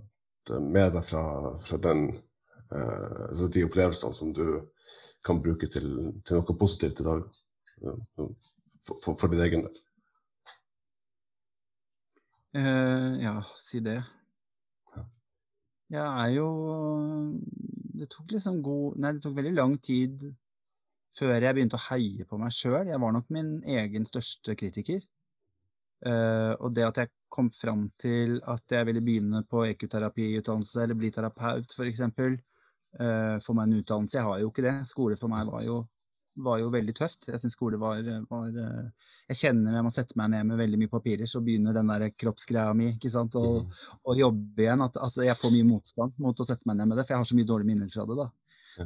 med deg fra, fra den, altså de opplevelsene som du kan bruke til, til noe positivt i dag? For, for din egen del? Uh, ja, si det. Jeg er jo Det tok liksom god Nei, det tok veldig lang tid før jeg begynte å heie på meg sjøl. Jeg var nok min egen største kritiker. Uh, og det at jeg kom fram til at jeg ville begynne på ekoterapiutdannelse eller bli terapeut, f.eks. Uh, for meg en utdannelse. Jeg har jo ikke det. Skole for meg var jo var jo veldig tøft. Jeg syns skole var, var, eh, Jeg kjenner når man setter sette meg ned med veldig mye papirer, så begynner den der kroppsgreia mi ikke sant, å, Mm. å jobbe igjen. At, at jeg får mye motstand mot å sette meg ned med det, for jeg har så mye dårlige minner fra det. da.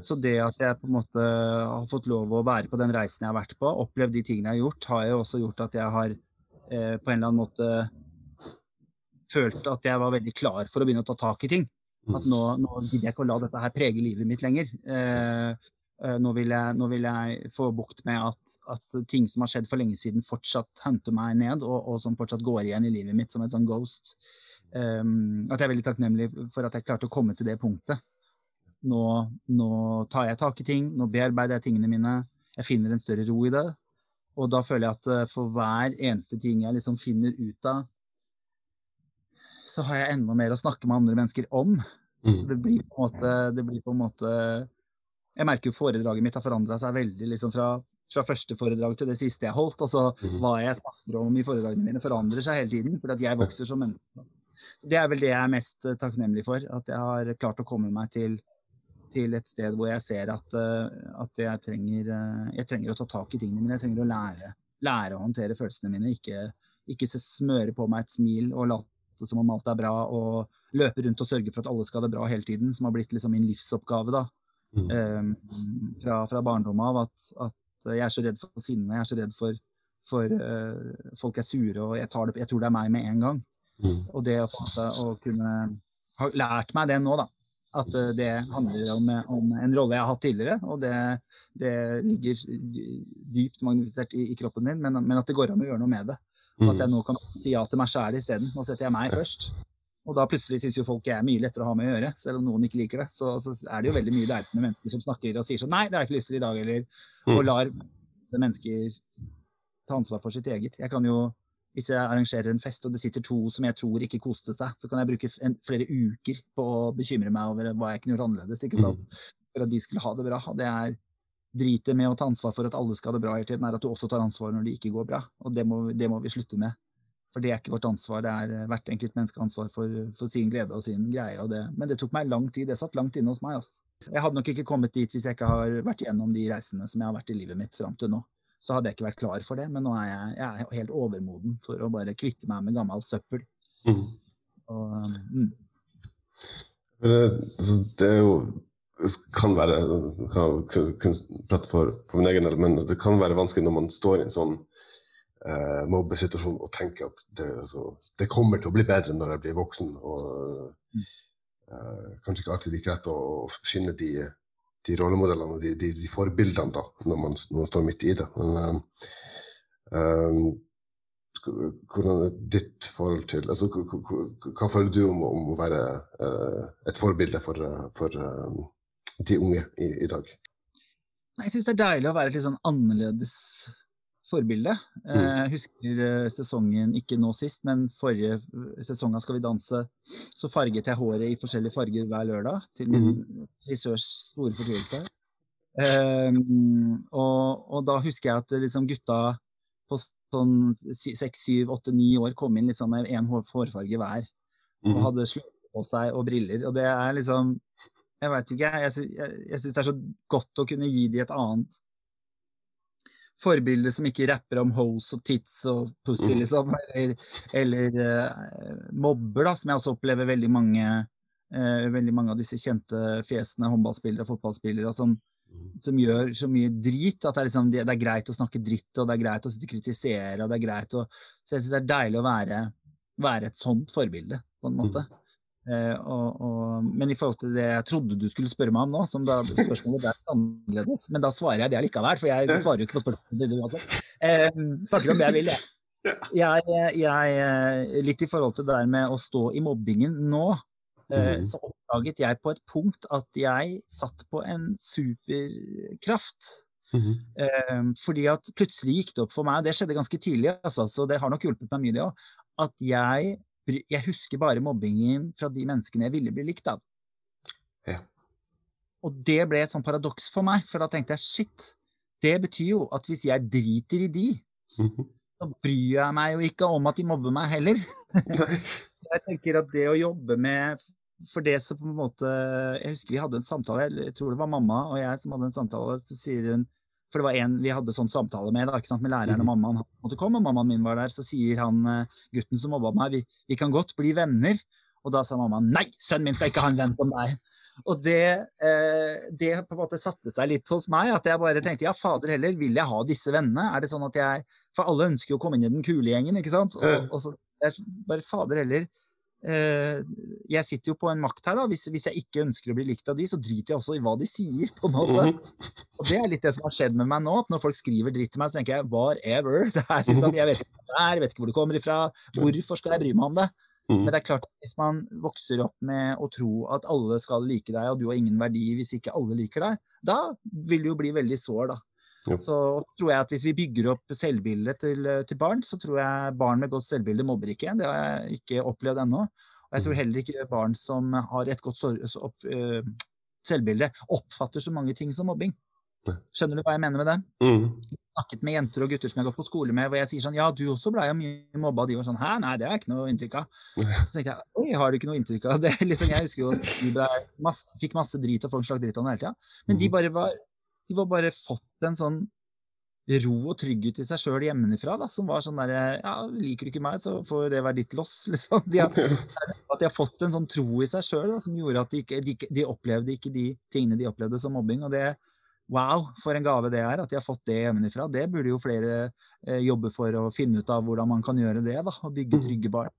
Så det at jeg på en måte har fått lov å være på den reisen jeg har vært på, opplevd de tingene jeg har gjort, har jo også gjort at jeg har eh, på en eller annen måte følt at jeg var veldig klar for å begynne å ta tak i ting. At nå, nå gidder jeg ikke å la dette her prege livet mitt lenger. Eh, nå, vil jeg, nå vil jeg få bukt med at, at ting som har skjedd for lenge siden, fortsatt henter meg ned, og, og som fortsatt går igjen i livet mitt som et sånn ghost. Um, at jeg er veldig takknemlig for at jeg klarte å komme til det punktet. Nå, nå tar jeg tak i ting, nå bearbeider jeg tingene mine, jeg finner en større ro i det. Og da føler jeg at eh, for hver eneste ting jeg liksom finner ut av, så har jeg enda mer å snakke med andre mennesker om. Mm. Det blir måte, det blir på en måte Jeg merker jo foredraget mitt har forandra seg veldig liksom fra, fra første foredrag til det siste jeg holdt. Altså Mhm. hva jeg snakker om i foredragene mine, forandrer seg hele tiden. For at jeg vokser som menneske. Så Det er vel det jeg er mest eh, takknemlig for. At jeg har klart å komme meg til, til et sted hvor jeg ser at, eh, at jeg, trenger, eh, jeg trenger å ta tak i tingene mine. Jeg trenger å lære, lære å håndtere følelsene mine. Ikke, ikke smøre på meg et smil og late som om alt er bra. og løpe rundt og sørge for at alle skal ha det bra hele tiden, som har blitt liksom min livsoppgave da, Mm. eh, fra, fra barndommen av. At, at jeg er så redd for sinne, jeg er så redd for, for eh, folk er sure, og jeg, tar det, jeg tror det er meg med en gang. Mm. Og det å, kunne ha lært meg det nå, da. At uh, det handler om, om en rolle jeg har hatt tidligere, og det, det ligger dypt magnifisert i, i kroppen min, men, men at det går an å gjøre noe med det. Og at jeg nå kan si ja til meg sjæl isteden. Nå setter jeg meg først. Og da plutselig syns jo folk jeg er mye lettere å ha med å gjøre, selv om noen ikke liker det. Så, så er det jo veldig mye der med mennesker som snakker og sier sånn Nei, det har jeg ikke lyst til i dag, eller Mm. Og lar mennesker ta ansvar for sitt eget. Jeg kan jo hvis jeg arrangerer en fest og det sitter to som jeg tror ikke koste seg, så kan jeg bruke en, flere uker på å bekymre meg over hva jeg kunne gjort annerledes. ikke sant? For at de skulle ha det bra. Det er dritet med å ta ansvar for at alle skal ha det bra hele tiden, er at du også tar ansvar når det ikke går bra. Og det må, det må vi slutte med. For det er ikke vårt ansvar, det er eh, hvert enkelt menneske ansvar for, for sin glede og sin greie. Og det. Men det tok meg lang tid. Det satt langt inne hos meg. Altså. Jeg hadde nok ikke kommet dit hvis jeg ikke har vært gjennom de reisene som jeg har vært i livet mitt fram til nå. Så hadde jeg ikke vært klar for det, men nå er jeg, jeg er helt overmoden for å bare kvitte meg med gammelt søppel. Mm. Og, mm. Det, altså, det er jo kan være kan, prate for, for min egen del, men det kan være vanskelig når man står i en sånn eh, mobbesituasjon og tenker at det, altså, det kommer til å bli bedre når jeg blir voksen. Og eh, kanskje ikke alltid like lett å, å finne de, de rollemodellene og de, de, de forbildene da, når man, når man står midt i det. Men eh, eh, hvordan er ditt forhold til altså, hva, føler du om, om å være eh, et forbilde for, eh, for de unge i, i dag? Jeg syns det er deilig å være litt sånn annerledes forbilde. Eh, Jeg husker eh, sesongen, ikke nå sist, men forrige sesong av Skal vi danse, så farget jeg håret i forskjellige farger hver lørdag, til min frisørs store fortvilelse. Um, og, og da husker jeg at liksom gutta på sånn seks, syv, åtte, ni år kom inn liksom med én hårfarge hver. Og Mhm. hadde sløyfe på seg og briller. Og det er liksom Jeg veit ikke, jeg, jeg, jeg syns det er så godt å kunne gi de et annet forbilde som ikke rapper om hoes og tits og pussy, Mhm. liksom. Eller, eller uh, mobber, da, som jeg også opplever veldig mange uh, veldig mange av disse kjente fjesene, håndballspillere og fotballspillere, som, som gjør så mye drit at det er, liksom, det, det er greit å snakke dritt, og det er greit å sitte og kritisere, og det er greit å Så jeg syns det er deilig å være, være et sånt forbilde, på en måte. Eh, og, og, men i forhold til det jeg trodde du skulle spørre meg om nå, som da spørsmålet ble annerledes, men da svarer jeg det likevel, for jeg svarer jo ikke på spørsmålet ditt. Eh, snakker om det jeg vil, jeg. Jeg, jeg. eh, Litt i forhold til det der med å stå i mobbingen nå, eh, Mhm. så oppdaget jeg på et punkt at jeg satt på en superkraft. Eh, fordi at plutselig gikk det opp for meg, og det skjedde ganske tidlig, altså, så det har nok hjulpet meg mye det òg, at jeg, jeg husker bare mobbingen fra de menneskene jeg ville bli likt av. Ja. Og det ble et sånn paradoks for meg, for da tenkte jeg shit, det betyr jo at hvis jeg driter i de, så bryr jeg meg jo ikke om at de mobber meg heller. jeg tenker at det å jobbe med For det som på en måte Jeg husker vi hadde en samtale, jeg tror det var mamma og jeg som hadde en samtale, så sier hun For det var en vi hadde sånn samtale med, da, med læreren og mammaen. Han måtte komme, og mammaen min var der. Så sier han eh, gutten som mobba meg, vi, vi kan godt bli venner. Og da sa mammaen nei, sønnen min skal ikke ha en venn som deg. Og det, eh, det på en måte satte seg litt hos meg, at jeg bare tenkte ja, fader heller, vil jeg ha disse vennene? Er det sånn at jeg For alle ønsker jo å komme inn i den kule gjengen, ikke sant? Og, og så jeg bare fader heller Jeg sitter jo på en makt her, da. Hvis, hvis, jeg ikke ønsker å bli likt av de, så driter jeg også i hva de sier, på en måte. Og det er litt det som har skjedd med meg nå. at Når folk skriver dritt til meg, så tenker jeg whatever. Det er liksom, jeg vet ikke hva det er, jeg vet ikke hvor det kommer ifra. Hvorfor skal jeg bry meg om det? Men det er klart at hvis man vokser opp med å tro at alle skal like deg, og du har ingen verdi hvis ikke alle liker deg, da vil du jo bli veldig sår, da. Ja. Så tror jeg at hvis vi bygger opp selvbildet til, til barn, så tror jeg barn med godt selvbilde mobber ikke. Det har jeg ikke opplevd ennå. Og jeg tror heller ikke barn som har et godt opp, uh, selvbilde, oppfatter så mange ting som mobbing. Skjønner du hva jeg mener med det? Mm. Snakket med jenter og gutter som jeg har gått på skole med, hvor jeg sier sånn Ja, du også blei jo mye mobba. De var sånn Hæ, nei, det har jeg ikke noe inntrykk av. Så tenkte jeg oi, har du ikke noe inntrykk av det? Liksom, jeg husker jo de masse, fikk masse drit og folk slakk dritt om det hele tida. Men de Mhm. bare var De var bare fått en sånn ro og trygghet i seg sjøl hjemmefra, da, som var sånn derre Ja, liker du ikke meg, så får det være ditt loss, liksom. De har, at de har fått en sånn tro i seg sjøl som gjorde at de, ikke, de, de opplevde ikke de tingene de opplevde som mobbing. Og det Wow, for en gave det er at de har fått det hjemmefra. Det burde jo flere eh, jobbe for å finne ut av hvordan man kan gjøre det, da. Og bygge Mhm. trygge barn.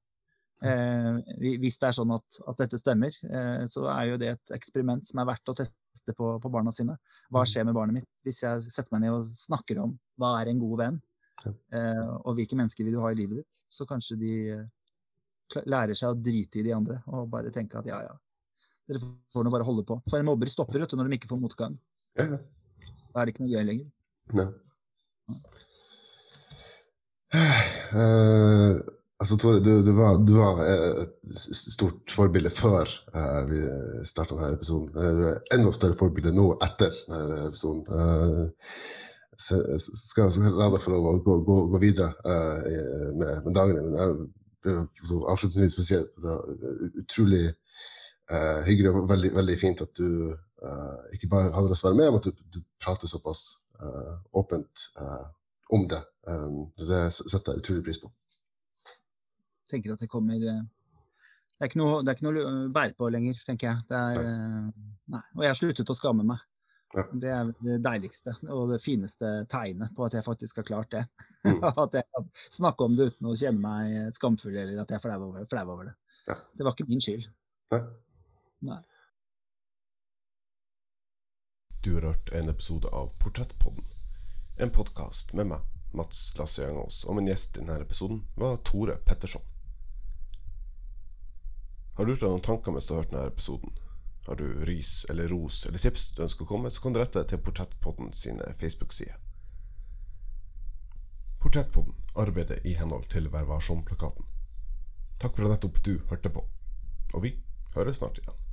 Eh, hvis det er sånn at, at dette stemmer, eh, så er jo det et eksperiment som er verdt å teste på, på barna sine. Hva Mhm. skjer med barnet mitt hvis jeg setter meg ned og snakker om hva er en god venn, Ja. eh, og hvilke mennesker vil du ha i livet ditt? Så kanskje de eh, lærer seg å drite i de andre og bare tenke at ja, ja, dere får nå bare holde på. For en mobber stopper vet du, når de ikke får motgang. Ja. Da er det ikke noe gøy lenger. Ne. Eh, altså, Tore, du, du var, du var eh, et stort forbilde før eh, vi starta denne episoden. Eh, Du er enda større forbilde nå etter denne episoden. Eh, så skal, skal la deg få lov å gå, gå, gå videre eh, med, med dagene. Men jeg vil avslutningsvis spesielt det var utrolig eh, hyggelig og veldig, veldig fint at du eh, ikke bare hadde lyst til å være med, men at du, du prater såpass eh, åpent eh, om det. Um, det setter jeg utrolig pris på. Tenker at det kommer eh, Det er ikke noe, det er ikke noe å bære på lenger, tenker jeg. Det er, eh, nei. Og jeg har sluttet å skamme meg. Ja. Det er det deiligste og det fineste tegnet på at jeg faktisk har klart det. Mm. at jeg kan snakke om det uten å kjenne meg skamfull eller at jeg er flau over, flau over det. Ja. Det var ikke min skyld. Nei? Nei. Du har hørt en episode av Portrettpodden. En podkast med meg, Mats Lasse Jangås, og min gjest i denne episoden var Tore Petterson. Har du gjort deg noen tanker mens du har hørt denne episoden? Har du ris eller ros eller tips du ønsker å komme så kan du rette deg til Portrettpodden sine Facebook-sider. Portrettpodden arbeider i henhold til Vær varsom-plakaten. Takk for at nettopp du hørte på, og vi høres snart igjen.